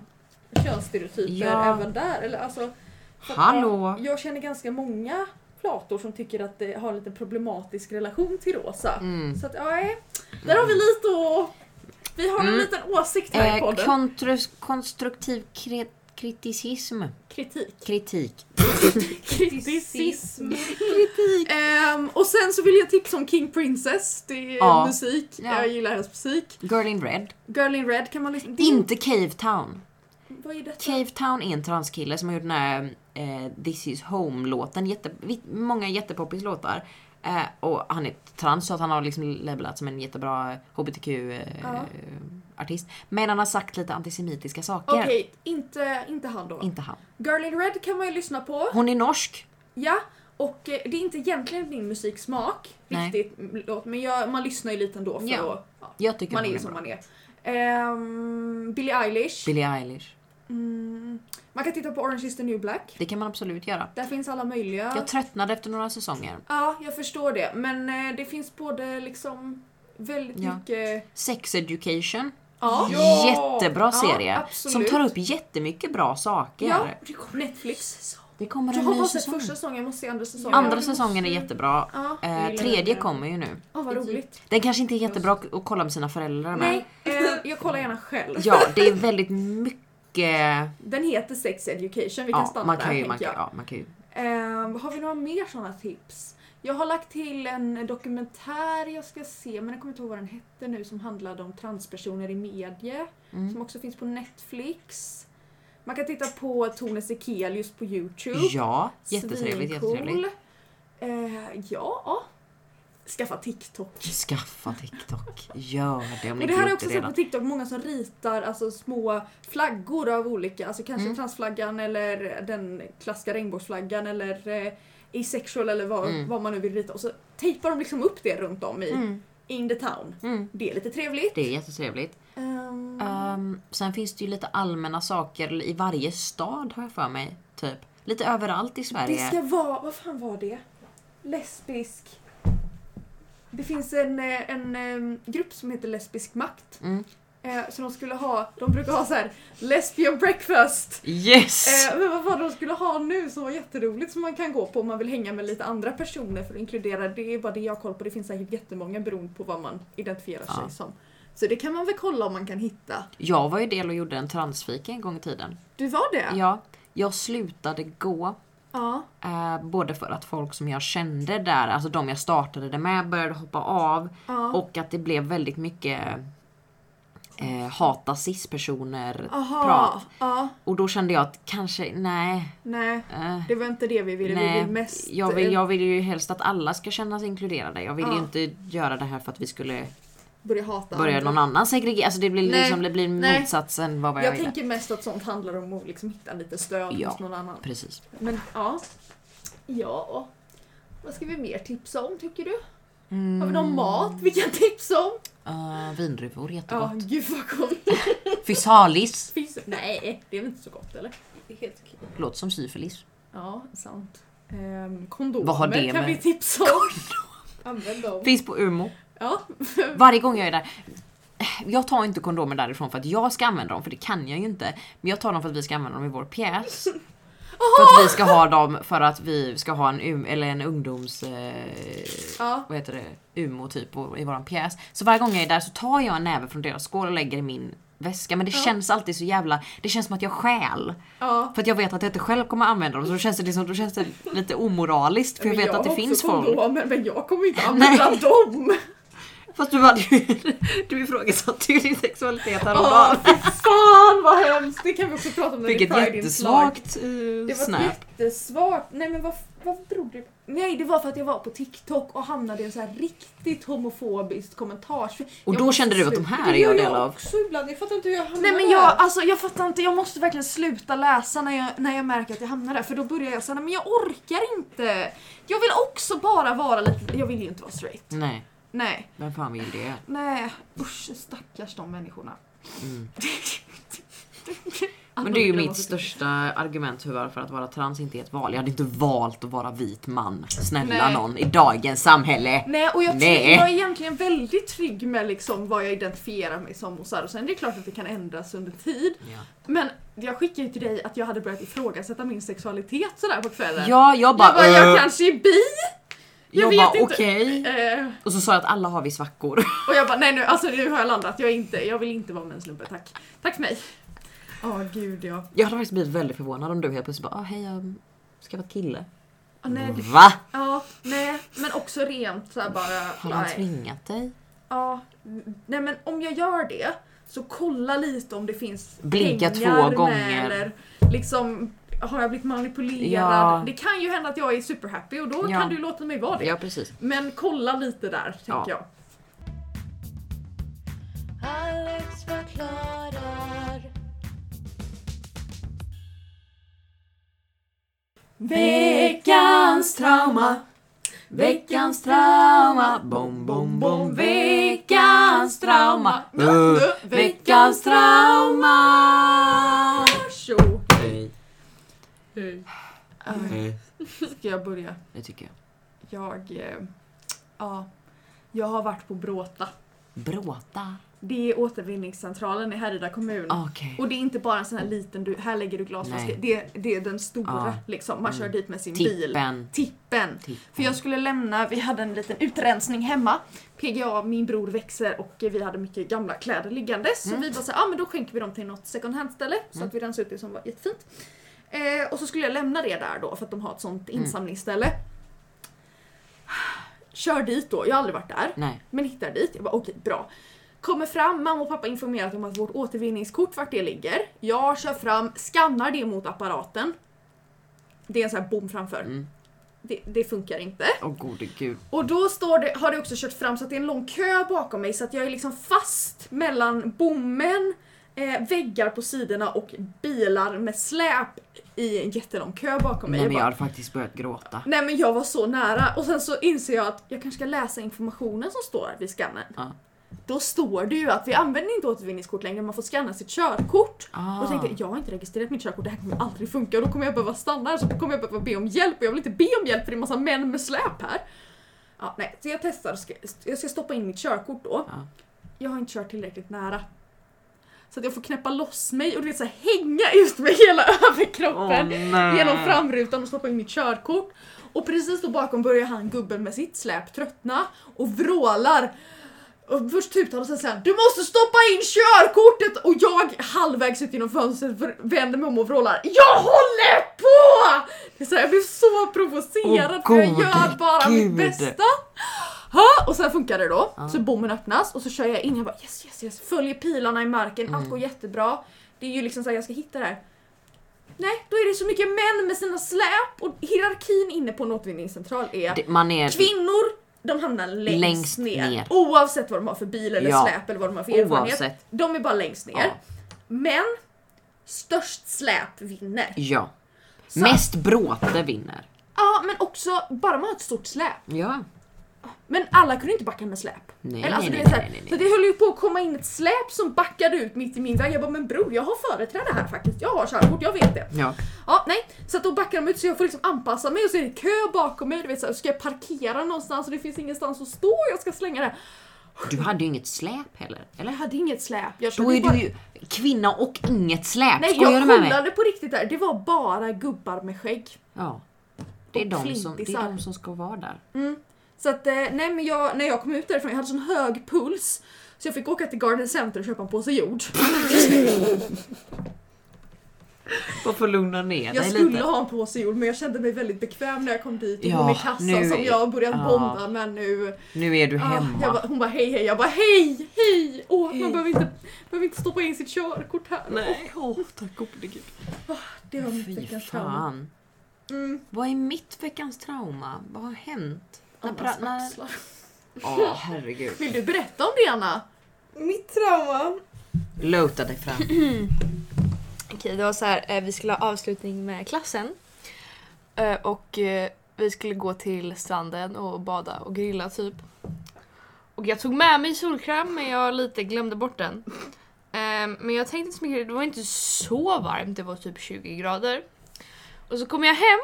könsstereotyper Ja. även där? Eller alltså... att, Hallå? ja, Jag känner ganska många flator som tycker att det har en lite problematisk relation till rosa. Mm. Så att, ja, där har vi lite att... Vi har en Mm. liten åsikt här i Eh, podden. kontrus, konstruktiv kri- kriticism. Kritik. Kritik. Kriticism. Kritik. Ehm, och sen så vill jag tipsa om King Princess. Det är Ja. musik. Ja. Jag gillar hennes musik. Girl in Red. Girl in Red kan man lyssna är Inte Cave Town. Vad är detta? Cave Town är en transkille som har gjort den här eh, This is home-låten. Jätte, många jättepoppis låtar. Eh, och han är trans så att han har liksom labelat som en jättebra HBTQ-artist. Ja. Men han har sagt lite antisemitiska saker. Okej, inte, inte han då. Inte han. Girl in Red kan man ju lyssna på. Hon är norsk. Ja, och eh, det är inte egentligen min musiksmak Nej. riktigt, mm, låt, men jag, man lyssnar ju lite ändå för Ja. att ja, man är som bra. man är. Ehm, Billie Eilish. Billie Eilish. Mm, man kan titta på Orange is the new black. Det kan man absolut göra. Där finns alla möjliga. Jag tröttnade efter några säsonger. Ja, jag förstår det. Men eh, det finns både liksom väldigt Ja. mycket... Sex Education. Ja. Jättebra Ja, serie. absolut. som tar upp jättemycket bra saker. Ja, Netflix. Det kommer Jag en har ny bara sett första säsongen, jag måste se andra säsongen. Andra säsongen är jättebra. Ja, Eh, tredje kommer ju nu. ja vad roligt. Den kanske inte är jättebra att kolla med sina föräldrar med. Nej, eh, jag kollar gärna själv. Ja, det är väldigt mycket... Den heter Sex Education, vi kan Ja, stanna man där kan ju, tänker man kan, jag. ja, man kan ju. Eh, har vi några mer sådana tips? Jag har lagt till en dokumentär jag ska se, men jag kommer inte ihåg vad den hette nu, som handlade om transpersoner i medie. Mm. Som också finns på Netflix. Man kan titta på Tone Sekelius på Youtube. Ja, jättetrevligt, Svincool. jättetrevligt. Eh, ja. Skaffa TikTok. Skaffa TikTok. Gör det om ni Och det inte här är gjort också det sett på redan. TikTok, många som ritar alltså små flaggor av olika, alltså kanske Mm. transflaggan eller den klassiska regnbågsflaggan eller eh, asexual eller vad, Mm. vad man nu vill rita och så tejpar de liksom upp det runt om i Mm. in the town. Mm. Det är lite trevligt. Det är jättetrevligt. Ehm, Um, sen finns det ju lite allmänna saker i varje stad har jag för mig. Typ. Lite överallt i det Sverige. ska vara, vad fan var det? Lesbisk. Det finns en, eh, en, em, grupp som heter Lesbisk makt. Mm. Eh, så de skulle ha, de brukar ha så här lesbian breakfast. Yes! Eh, men vad var det de skulle ha nu som var jätteroligt som man kan gå på om man vill hänga med lite andra personer för att inkludera, det är bara det jag har koll på, det finns säkert jättemånga beroende på vad man identifierar Ja. sig som. Så det kan man väl kolla om man kan hitta. Jag var ju del och gjorde en transfika en gång i tiden. Du var det? Ja, jag slutade gå. Ja. Eh, både för att folk som jag kände där, alltså de jag startade det med, började hoppa av. ja. Och att det blev väldigt mycket eh, hata cis-personer Aha. prat. Ja. Och då kände jag att kanske, nej. Nej, Eh, det var inte det vi ville. Vi nej vill mest... jag, vill, jag vill ju helst att alla ska känna sig inkluderade. Jag vill ju inte göra det här för att vi skulle börja hata börja andra. någon annan segregering. Alltså det blir, Nej, liksom, det blir nej. motsatsen vad jag, Jag tänker mest att sånt handlar om att liksom hitta lite stöd Ja. hos någon annan. Precis. Men ja. Ja. Vad ska vi mer tipsa om tycker du? Mm. Har vi någon mat vi kan tipsa om? Uh, vindruvor, Ja, jättegott. gud vad gott. Fysalis. Finns... Nej, det är väl inte så gott eller? Det är helt okej. Låter som syfilis. Ja, sant. Ehm, kondomer Vad har det kan med- vi tipsa om. Använd dem. Finns på Umo. Ja. Varje gång jag är där. Jag tar inte kondomer därifrån för att jag ska använda dem, för det kan jag ju inte. Men jag tar dem för att vi ska använda dem i vår pjäs. För att vi ska ha dem för att vi ska ha en, um, eller en ungdoms... Eh, ja. vad heter det? Umo typ och- i våran pjäs. Så varje gång jag är där så tar jag en näve från deras skål och lägger i min väska. Men det Ja. känns alltid så jävla... Det känns som att jag stjäl. ja. För att jag vet att jag inte själv kommer använda dem. Så då känns det, liksom, då känns det lite omoraliskt. För jag vet att det har finns också folk. kondomer, men jag kommer inte använda dem. Fast du, hade ju, du ifrågasatte ju din sexualitet Åh, häromdagen. fy fan vad hemskt! Det kan vi också prata om när Vilket det är Pride-inslag. jättesvagt Det var snap. jättesvagt. Nej men vad, vad berodde det på? Nej det var för att jag var på TikTok och hamnade i en så här riktigt homofobiskt kommentars... Och Jag då kände du att de här är jag del av. också ibland. Jag fattar inte hur jag hamnar Nej men där. jag, alltså, jag fattar inte, jag måste verkligen sluta läsa när jag, när jag märker att jag hamnar där för då börjar jag säga men jag orkar inte. Jag vill också bara vara lite, jag vill ju inte vara straight. Nej, Nej, vem fan vill det? nej, usch stackars de människorna. Mm. Men det är ju mitt största argument för varför att vara trans inte är ett val. Jag hade inte valt att vara vit man. Snälla Nej. någon i dagens samhälle. Nej och jag, Nej. Jag är egentligen väldigt trygg med liksom vad jag identifierar mig som och så här. Och sen det är klart att det kan ändras under tid. Ja, Men jag skickade ju till dig att jag hade börjat ifrågasätta min sexualitet sådär på kvällen. ja jag bara, jag bara, jag kanske är bi? Jag jag bara okej. Eh, Och så sa jag att alla har vi svackor. och jag bara, nej nu, alltså nu har jag landat. Jag, inte, jag vill inte vara med en slumpe, tack. Tack för mig. Åh gud ja. Jag hade faktiskt blivit väldigt förvånad om du helt plötsligt bara, ah, hej jag ska vara kille. Ah, nej, det, Va? ja, nej, men också rent såhär bara. Har han nej. tvingat dig? Ja, nej men om jag gör det så kolla lite om det finns Blinka pengar två gånger. Eller liksom, har jag blivit manipulerad? Ja. Det kan ju hända att jag är superhappy och då Ja. kan du låta mig vara det. Ja precis. Men kolla lite där, tänker Ja. jag. Alex förklarar. Veckans trauma. Veckans trauma. Bom, bom, bom. Veckans trauma. Veckans trauma. Hej. Hej. Ska jag börja? Det tycker jag. Jag, eh, ja, jag har varit på Bråta. Bråta. Det är återvinningscentralen i Härryda kommun. Okej. Och det är inte bara en sån här liten, du, här lägger du glasflaskor. Nej. Det, det är den stora Ja. liksom. Man kör Mm. dit med sin bil. Tippen. Tippen. För jag skulle lämna, vi hade en liten utrensning hemma. PGA, min bror växer och vi hade mycket gamla kläder liggande. Så Mm. vi bara såhär, ah, men då skänker vi dem till något second hand ställe. Så Mm. att vi rensade ut det som var jättefint. Eh, och så skulle jag lämna det där då för att de har ett sånt Mm. insamlingsställe. Kör dit då, jag har aldrig varit där. Nej. Men hittar dit, jag bara okej bra. Kommer fram, mamma och pappa informerat om att vårt återvinningskort vart det ligger. Jag kör fram, skannar det mot apparaten. Det är en sån här bom framför. Mm. det, det funkar inte. Åh gode gud. Och då står det, har det också kört fram så att det är en lång kö bakom mig så att jag är liksom fast mellan bommen, eh, väggar på sidorna och bilar med släp i en jättelång kö bakom mig. Nej men jag hade faktiskt börjat gråta. Nej men jag var så nära och sen så inser jag att jag kanske ska läsa informationen som står vid skannen. Ja. Då står det ju att vi använder inte återvinningskort längre, man får scanna sitt körkort. Ah. Och tänkte jag, har inte registrerat mitt körkort, det här kommer aldrig funka och då kommer jag behöva stanna här så då kommer jag behöva be om hjälp och jag vill inte be om hjälp för det är massa män med släp här. Ja, nej, så jag testar, jag ska stoppa in mitt körkort då. Ja. Jag har inte kört tillräckligt nära. Så att jag får knäppa loss mig och du vet så här, hänga ut med hela överkroppen nej. genom framrutan och stoppa in mitt körkort. Och precis då bakom börjar han gubben med sitt släp tröttna och vrålar. Och först tutar och sen säger Du måste stoppa in körkortet! Och jag halvvägs ut genom fönstret vänder mig om och vrålar Jag håller på! Det är så här, jag blir så provocerad Åh, för jag gör bara Gud. mitt bästa. Ha! Och sen funkar det då, Ja. så bommen öppnas och så kör jag in, jag bara yes yes yes, följer pilarna i marken, allt Mm. går jättebra. Det är ju liksom så här, jag ska hitta det här. Nej, då är det så mycket män med sina släp och hierarkin inne på en återvinningscentral är Det- Man är... kvinnor, de hamnar längst, Längst ner. ner. Oavsett vad de har för bil eller Ja. släp eller vad de har för erfarenhet. Oavsett. De är bara längst ner. Ja. Men störst släp vinner. ja. Så- Mest bråte vinner. Ja, men också bara man har ett stort släp. Ja. Men alla kunde inte backa med släp. Nej, Eller, alltså, nej, nej, vet, så, här, nej, nej, så det höll ju på att komma in ett släp som backade ut mitt i min väg. Jag bara, men bror jag har företräde här faktiskt. Jag har körkort, jag vet det. Ja. Ja, nej. Så att då backar de ut så jag får liksom anpassa mig och så är det kö bakom mig. Du vet, så här, ska jag parkera någonstans och det finns ingenstans att stå jag ska slänga det. Du hade ju inget släp heller, eller? Jag hade inget släp. Jag Då är bara... du ju kvinna och inget släp. Nej, Skojar jag kollade på riktigt där. Det var bara gubbar med skägg. Ja. Det är, de som, det är de som ska vara där. Mm. Så att, eh, nej men jag, när jag kom ut därifrån, jag hade sån hög puls. Så jag fick åka till Garden Center och köpa en påse jord. Varför lugna ner Jag dig skulle lite? ha en påse jord men jag kände mig väldigt bekväm när jag kom dit. Och Ja, hon i kassan nu som jag börjat ja. bonda med nu. Nu är du Ah, hemma. jag bara, hon bara hej hej, jag bara hej hej! Åh, Hej. man behöver inte, behöver inte stoppa in sitt körkort här. Nej, åh tack gode gud. Det var mitt Fy veckans trauma. fan. Mm. Vad är mitt veckans trauma? Vad har hänt? När Annas pra- när- axlar. Åh herregud. Vill du berätta om det Anna? Mitt trauma. Lota dig fram. Okej, det var så här, eh, vi skulle ha avslutning med klassen. Eh, Och eh, vi skulle gå till stranden och bada och grilla typ. Och jag tog med mig solkräm men jag lite glömde bort den. Ehm, Men jag tänkte inte så mycket, det var inte så varmt, det var typ 20 grader. Och så kom jag hem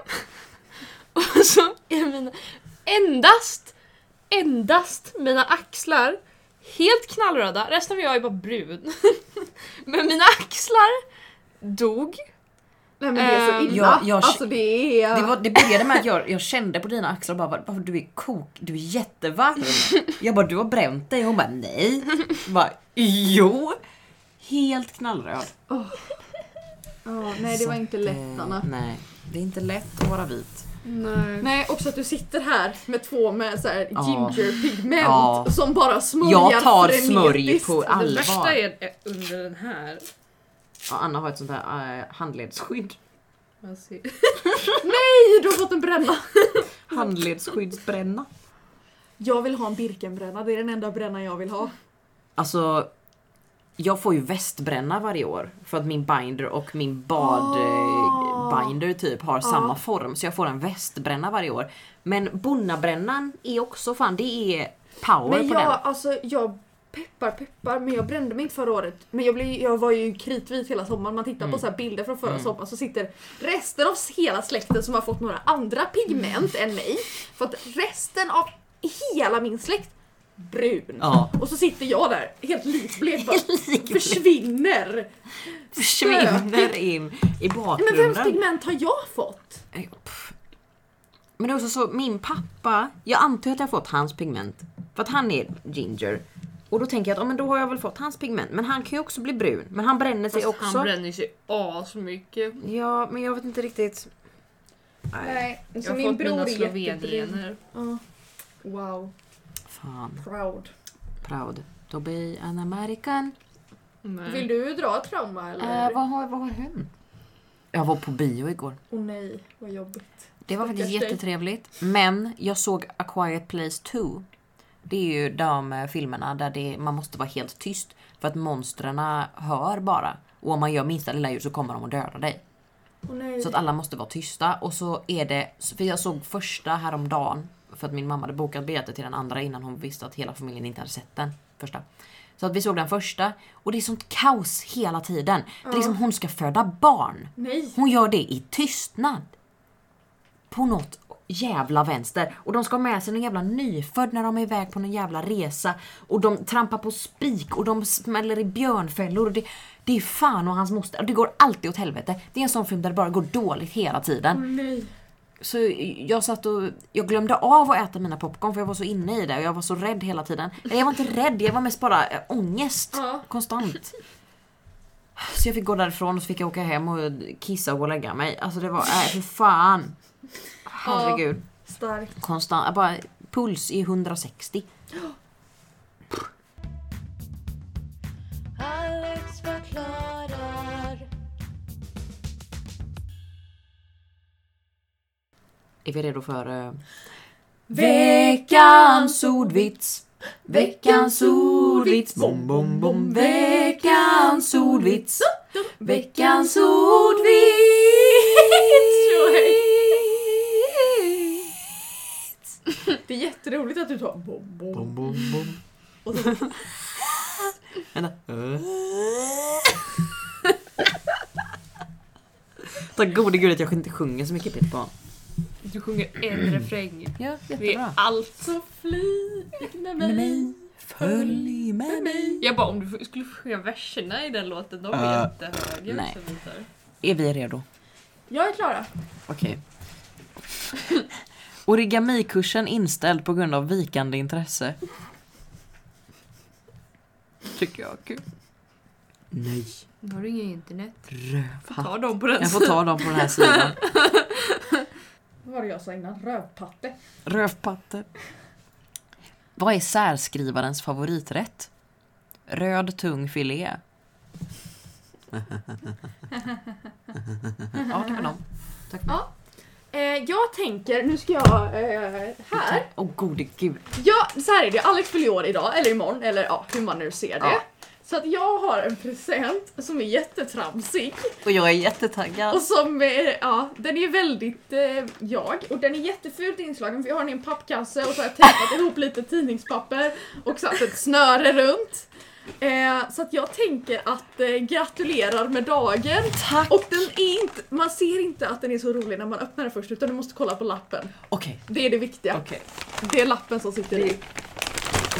och så är mina, endast, endast mina axlar helt knallröda, resten av jag är bara brun. Men mina axlar dog. Nej men det är så Ehm, illa. jag- jag- alltså det är... Det, var, det började med att jag, jag kände på dina axlar och bara varför du är kok, du är jättevarm. Jag bara du har bränt dig. Hon bara nej. Jag bara, jo. Helt knallröd. Ja, nej det var inte Så lätt eh, Anna. Nej, det är inte lätt att vara vit. Nej. Nej, också att du sitter här med två med så här Ja. ginger-pigment Ja. som bara smörjer Jag tar smörj på Det allvar. värsta är under den här. Ja, Anna har ett sånt här uh, handledsskydd. Nej, du har fått en bränna! Handledsskyddsbränna. Jag vill ha en Birkenbränna, det är den enda bränna jag vill ha. Alltså, jag får ju västbränna varje år för att min binder och min bad Ah. Eh, binder typ har samma form så jag får en västbränna varje år. Men bonnabrännan är också fan, det är power Men på jag, den. alltså jag peppar peppar men jag brände mig inte förra året. Men jag, blev, jag var ju kritvit hela sommaren. Man tittar Mm. på så här bilder från förra Mm. sommaren så sitter resten av hela släkten som har fått några andra pigment än mig. För att resten av hela min släkt brun. Ja. Och så sitter jag där helt likblek bara försvinner. Försvinner in i Men vems bakgrunden. pigment har jag fått? Eh. Men det är också så, min pappa, jag antar att jag har fått hans pigment. För att han är ginger. Och då tänker jag att ja, men då har jag väl fått hans pigment. Men han kan ju också bli brun. Men han bränner sig Fast också. han bränner sig asmycket. Ja, men jag vet inte riktigt. Nej, Nej, Jag så har min fått bror mina slovengener. Ja. Wow, fan. proud. Proud to be an American. Nej. Vill du dra ett trauma eller? Eh, vad, har, vad har hänt? Jag var på bio igår. Åh nej, vad jobbigt. Det var faktiskt jättetrevligt. Men jag såg A Quiet Place 2. Det är ju de eh, filmerna där det, man måste vara helt tyst. För att monstren hör bara. Och om man gör minsta lilla ljud så kommer de att döda dig. Nej. Så att alla måste vara tysta. Och så är det, för jag såg första häromdagen. För att min mamma hade bokat biljetter till den andra innan hon visste att hela familjen inte hade sett den första. Så att vi såg den första. Och det är sånt kaos hela tiden. Det är liksom hon ska föda barn. Nej. Hon gör det i tystnad. På något jävla vänster. Och de ska ha med sig någon jävla nyfödd när de är iväg på någon jävla resa. Och de trampar på spik och de smäller i björnfällor. Och det, det är fan och hans moster. Det går alltid åt helvete. Det är en sån film där det bara går dåligt hela tiden. Nej. Så jag satt och jag glömde av att äta mina popcorn för jag var så inne i det och jag var så rädd hela tiden. Eller jag var inte rädd, jag var mest bara äh, ångest. Ja. Konstant. Så jag fick gå därifrån och så fick jag åka hem och kissa och gå och lägga mig. Alltså det var, nej för fan. Herregud. Starkt. Konstant, bara puls i 160. Alex förklarar. Är vi redo för... Uh... Veckans ordvits! Veckans ordvits! Bom, bom, bom! Veckans ordvits! Veckans ordvits! Det är jätteroligt att du tar bom, bom. Bom, bom, bom. Och så, Vänta. Tack gode gud att jag inte sjunger så mycket Peter Pan. Du sjunger en refräng. Ja, Det är allt. så med Med mig. följ med mig. Jag bara om du skulle sjunga verserna i den låten, de är Uh, jättehöga. nej. Är vi redo? Jag är Klara. Okej. Origamikursen inställd på grund av vikande intresse. Tycker jag är kul. Nej. Nu har du inget internet. Rövhatt. Ta dem på den Jag får ta dem på den här sidan. Vad jag sa innan? Rövpatte. Rövpatte. Vad är särskrivarens favoriträtt? Röd tung filé. ja, det var dem. Tack. Ja. Eh, jag tänker, nu ska jag eh, här. Åh gode gud. Ja, så här är det. Alex fyller år idag, eller imorgon, eller ja, hur man nu ser det. Ja. Så att jag har en present som är jättetramsig. Och jag är jättetaggad. Och som, eh, ja, den är väldigt eh, jag. Och den är jättefult inslagen för jag har den i en pappkasse och så har jag tejpat ihop lite tidningspapper och satt ett snöre runt. Eh, så att jag tänker att eh, gratulerar med dagen. Tack! Och den är inte, man ser inte att den är så rolig när man öppnar den först utan du måste kolla på lappen. Okej, Det är det viktiga. okej, Det är lappen som sitter i.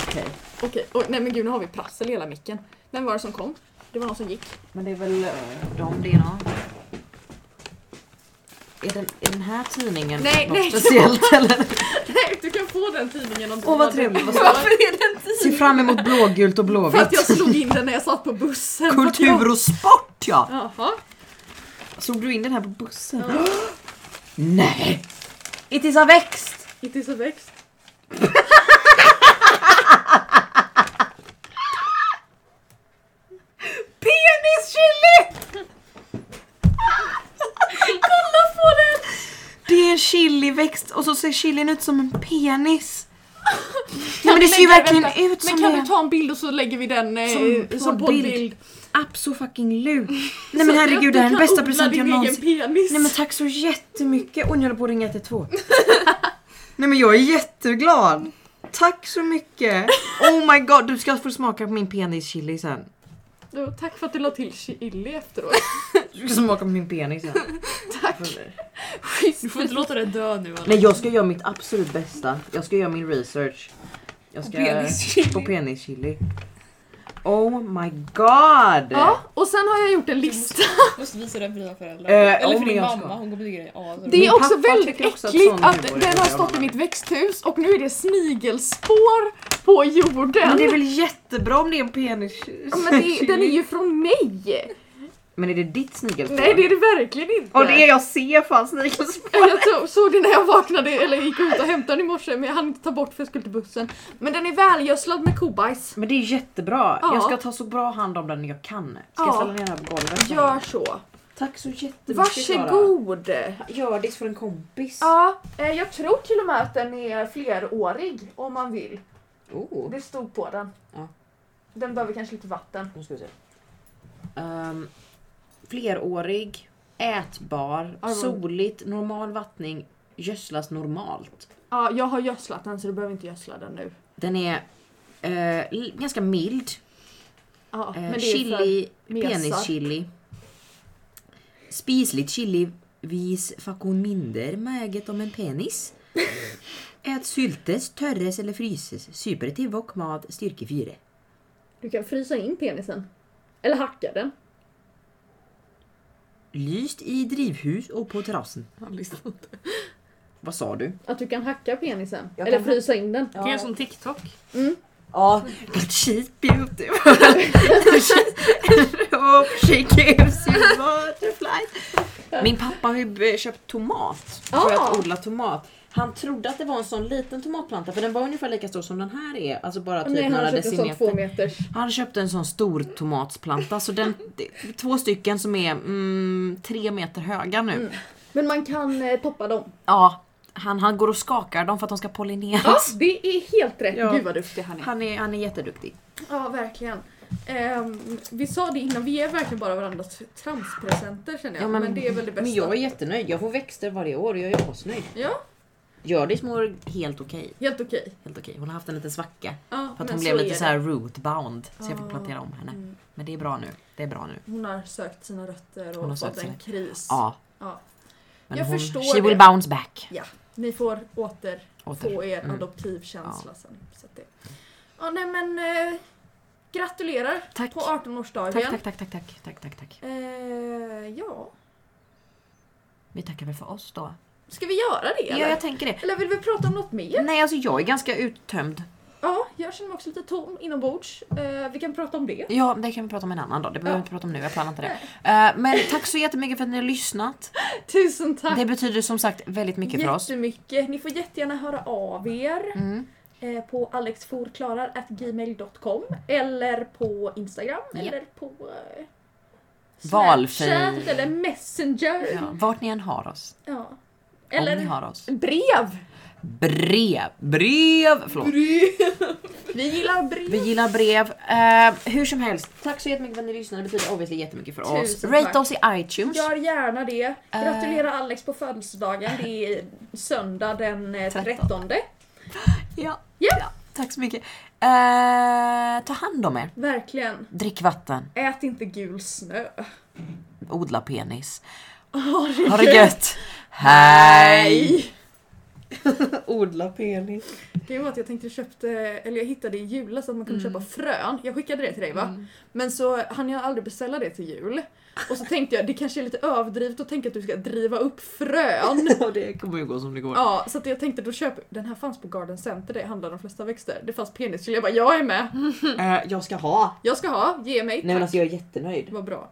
okej. Okej, och, nej men gud nu har vi prassel i hela micken. Vem var det som kom? Det var någon som gick. Men det är väl uh, de det? Är den, är den här tidningen Nej, något nej, speciellt eller? Nej, du kan få den tidningen om du Åh vad trevligt. Vad Varför är den Se fram emot blågult och För att jag blåvitt. slog in den när jag satt på bussen. Kultur och sport ja! Jag... Jaha. Såg du in den här på bussen? Nej! It is a växt! It is a växt. Penischili! Kolla på den! Det är en chiliväxt och så ser chilin ut som en penis. Nej men det ser ju verkligen vänta, ut som Men kan det. du ta en bild och så lägger vi den eh, Som som, poddbild. Absolut. Nej men herregud det här är den bästa presenten jag någonsin... penis. Nej men tack så jättemycket. Och nu håller på att ringa 112. Nej men jag är jätteglad. Tack så mycket. Oh my god, du ska få smaka på min penis-chili sen. Du, tack för att du la till chili efteråt. Du ska smaka på min penis sen. tack. Du får inte låta det dö nu Alex. Nej jag ska göra mitt absolut bästa. Jag ska göra min research. Jag ska... På penis-chili. På penis-chili. Oh my god! Ja, och sen har jag gjort en lista. Du måste visa den för dina föräldrar. Eh, Eller för din jag ska. mamma, hon kommer tycka det är. Det Min är också pappa väldigt tycker också att äckligt sån att humor är den har stått i mitt växthus och nu är det snigelspår på jorden. Men det är väl jättebra om det är en penis Ja, men det, den är ju från mig! Men är det ditt snigelspår? Nej det är det verkligen inte. Och det är jag ser fan snigelspår. Jag tog, såg det när jag vaknade eller gick ut och hämtade den i morse men jag hann inte ta bort för jag skulle till bussen. Men den är välgödslad med kobajs. Men det är jättebra. Ja. Jag ska ta så bra hand om den jag kan. Ska jag Ja. ställa ner den här på golvet? Gör så. Tack så jättemycket Varsågod! Gördis för en kompis. Ja, eh, jag tror till och med att den är flerårig om man vill. Oh, Det stod på den. Ja. Den behöver kanske lite vatten. nu ska vi se. Ehm, flerårig, ätbar, var- soligt, normal vattning, gödslas normalt. Ja, jag har gödslat den så du behöver inte gödsla den nu. Den är eh, ganska mild. Ja, Eh, chili, penischili. Spisligt chili vis fakon minder mäget om en penis. Ät syltes, törres eller fryses. Super till wok mat, styrke 4. Du kan frysa in penisen. Eller hacka den. Lyst i drivhus och på terrassen. Vad sa du? Att du kan hacka penisen. Jag Eller kan- frysa in den. Kan göra som TikTok. Ja, but she's beautiful. Hope she gives you butterflies. Min pappa har ju köpt tomat för Ah. att odla tomat. Han trodde att det var en sån liten tomatplanta för den var ungefär lika stor som den här är. Alltså bara typ Nej, han några decimeter. Han köpte en sån stor tomatsplanta. Så den, två stycken som är mm, tre meter höga nu. Mm. Men man kan eh, toppa dem. Ja, han, han går och skakar dem för att de ska Ja, pollineras. det är helt rätt. Ja. Gud vad duktig han är. Han är, han är jätteduktig. Ja, verkligen. Ehm, vi sa det innan, vi är verkligen bara varandras tramspresenter känner jag. Ja, men, det är väl det bästa. Men jag är jättenöjd. Jag får växter varje år och jag är asnöjd. Ja, Hjördis mår helt okej. helt okej. Helt okej. Hon har haft en liten svacka. Ja, För att hon blev lite så här rootbound. Så jag fick Ah. plantera om henne. Mm. Men det är bra nu. Det är bra nu. Hon har sökt sina rötter och fått en kris. Ja. Ja. Men Jag hon, förstår she det. will bounce back. Ni får åter Åter. få er Mm. adoptivkänsla sen. Så det. Ja, nej men eh, gratulerar Tack. på 18-årsdagen. Tack, tack, tack, tack, tack, tack, tack, tack. Eh, ja, Vi tackar väl för oss då. Ska vi göra det Ja, eller? jag tänker det. Eller vill vi prata om något mer? Nej, alltså jag är ganska uttömd. Ja, jag känner mig också lite tom inombords. Eh, vi kan prata om det. Ja, det kan vi prata om en annan dag. Det behöver vi Ja. inte prata om nu. Jag planerar inte det. Eh, men tack så jättemycket för att ni har lyssnat. Tusen tack! Det betyder som sagt väldigt mycket för oss. Jättemycket. Ni får jättegärna höra av er Mm. eh, på alexforklarar.gmail.com eller på Instagram Ja. eller på eh, Valfri. Snapchat eller Messenger. Ja, vart ni än har oss. Ja. Om ni Eller har oss. brev! Brev. Brev! Förlåt. Vi gillar brev. Vi gillar brev. Eh, hur som helst, tack så jättemycket för att ni lyssnade. Det betyder obviously jättemycket för oss. Tusen Rate tack. oss i iTunes. Gör gärna det. Eh. Gratulera Alex på födelsedagen. Det är söndag den eh, 13. 13. Ja. Ja. ja. Tack så mycket. Eh, ta hand om er. Verkligen. Drick vatten. Ät inte gul snö. Odla penis. Ha Ha det gött. Hej! Odla penis. Det var att jag tänkte köpte, eller jag hittade i julas att man kunde Mm. köpa frön. Jag skickade det till dig va? Men så hann jag aldrig beställa det till jul. Och så tänkte jag det kanske är lite överdrivet att tänka att du ska driva upp frön. Ja, det kommer ju gå som det går. Ja, så att jag tänkte då köper Den här fanns på Garden Center, det handlar de flesta växter. Det fanns penischili. Jag bara, jag är med. Eh, jag ska ha. Jag ska ha, ge mig. Nej men alltså jag är jättenöjd. Vad bra.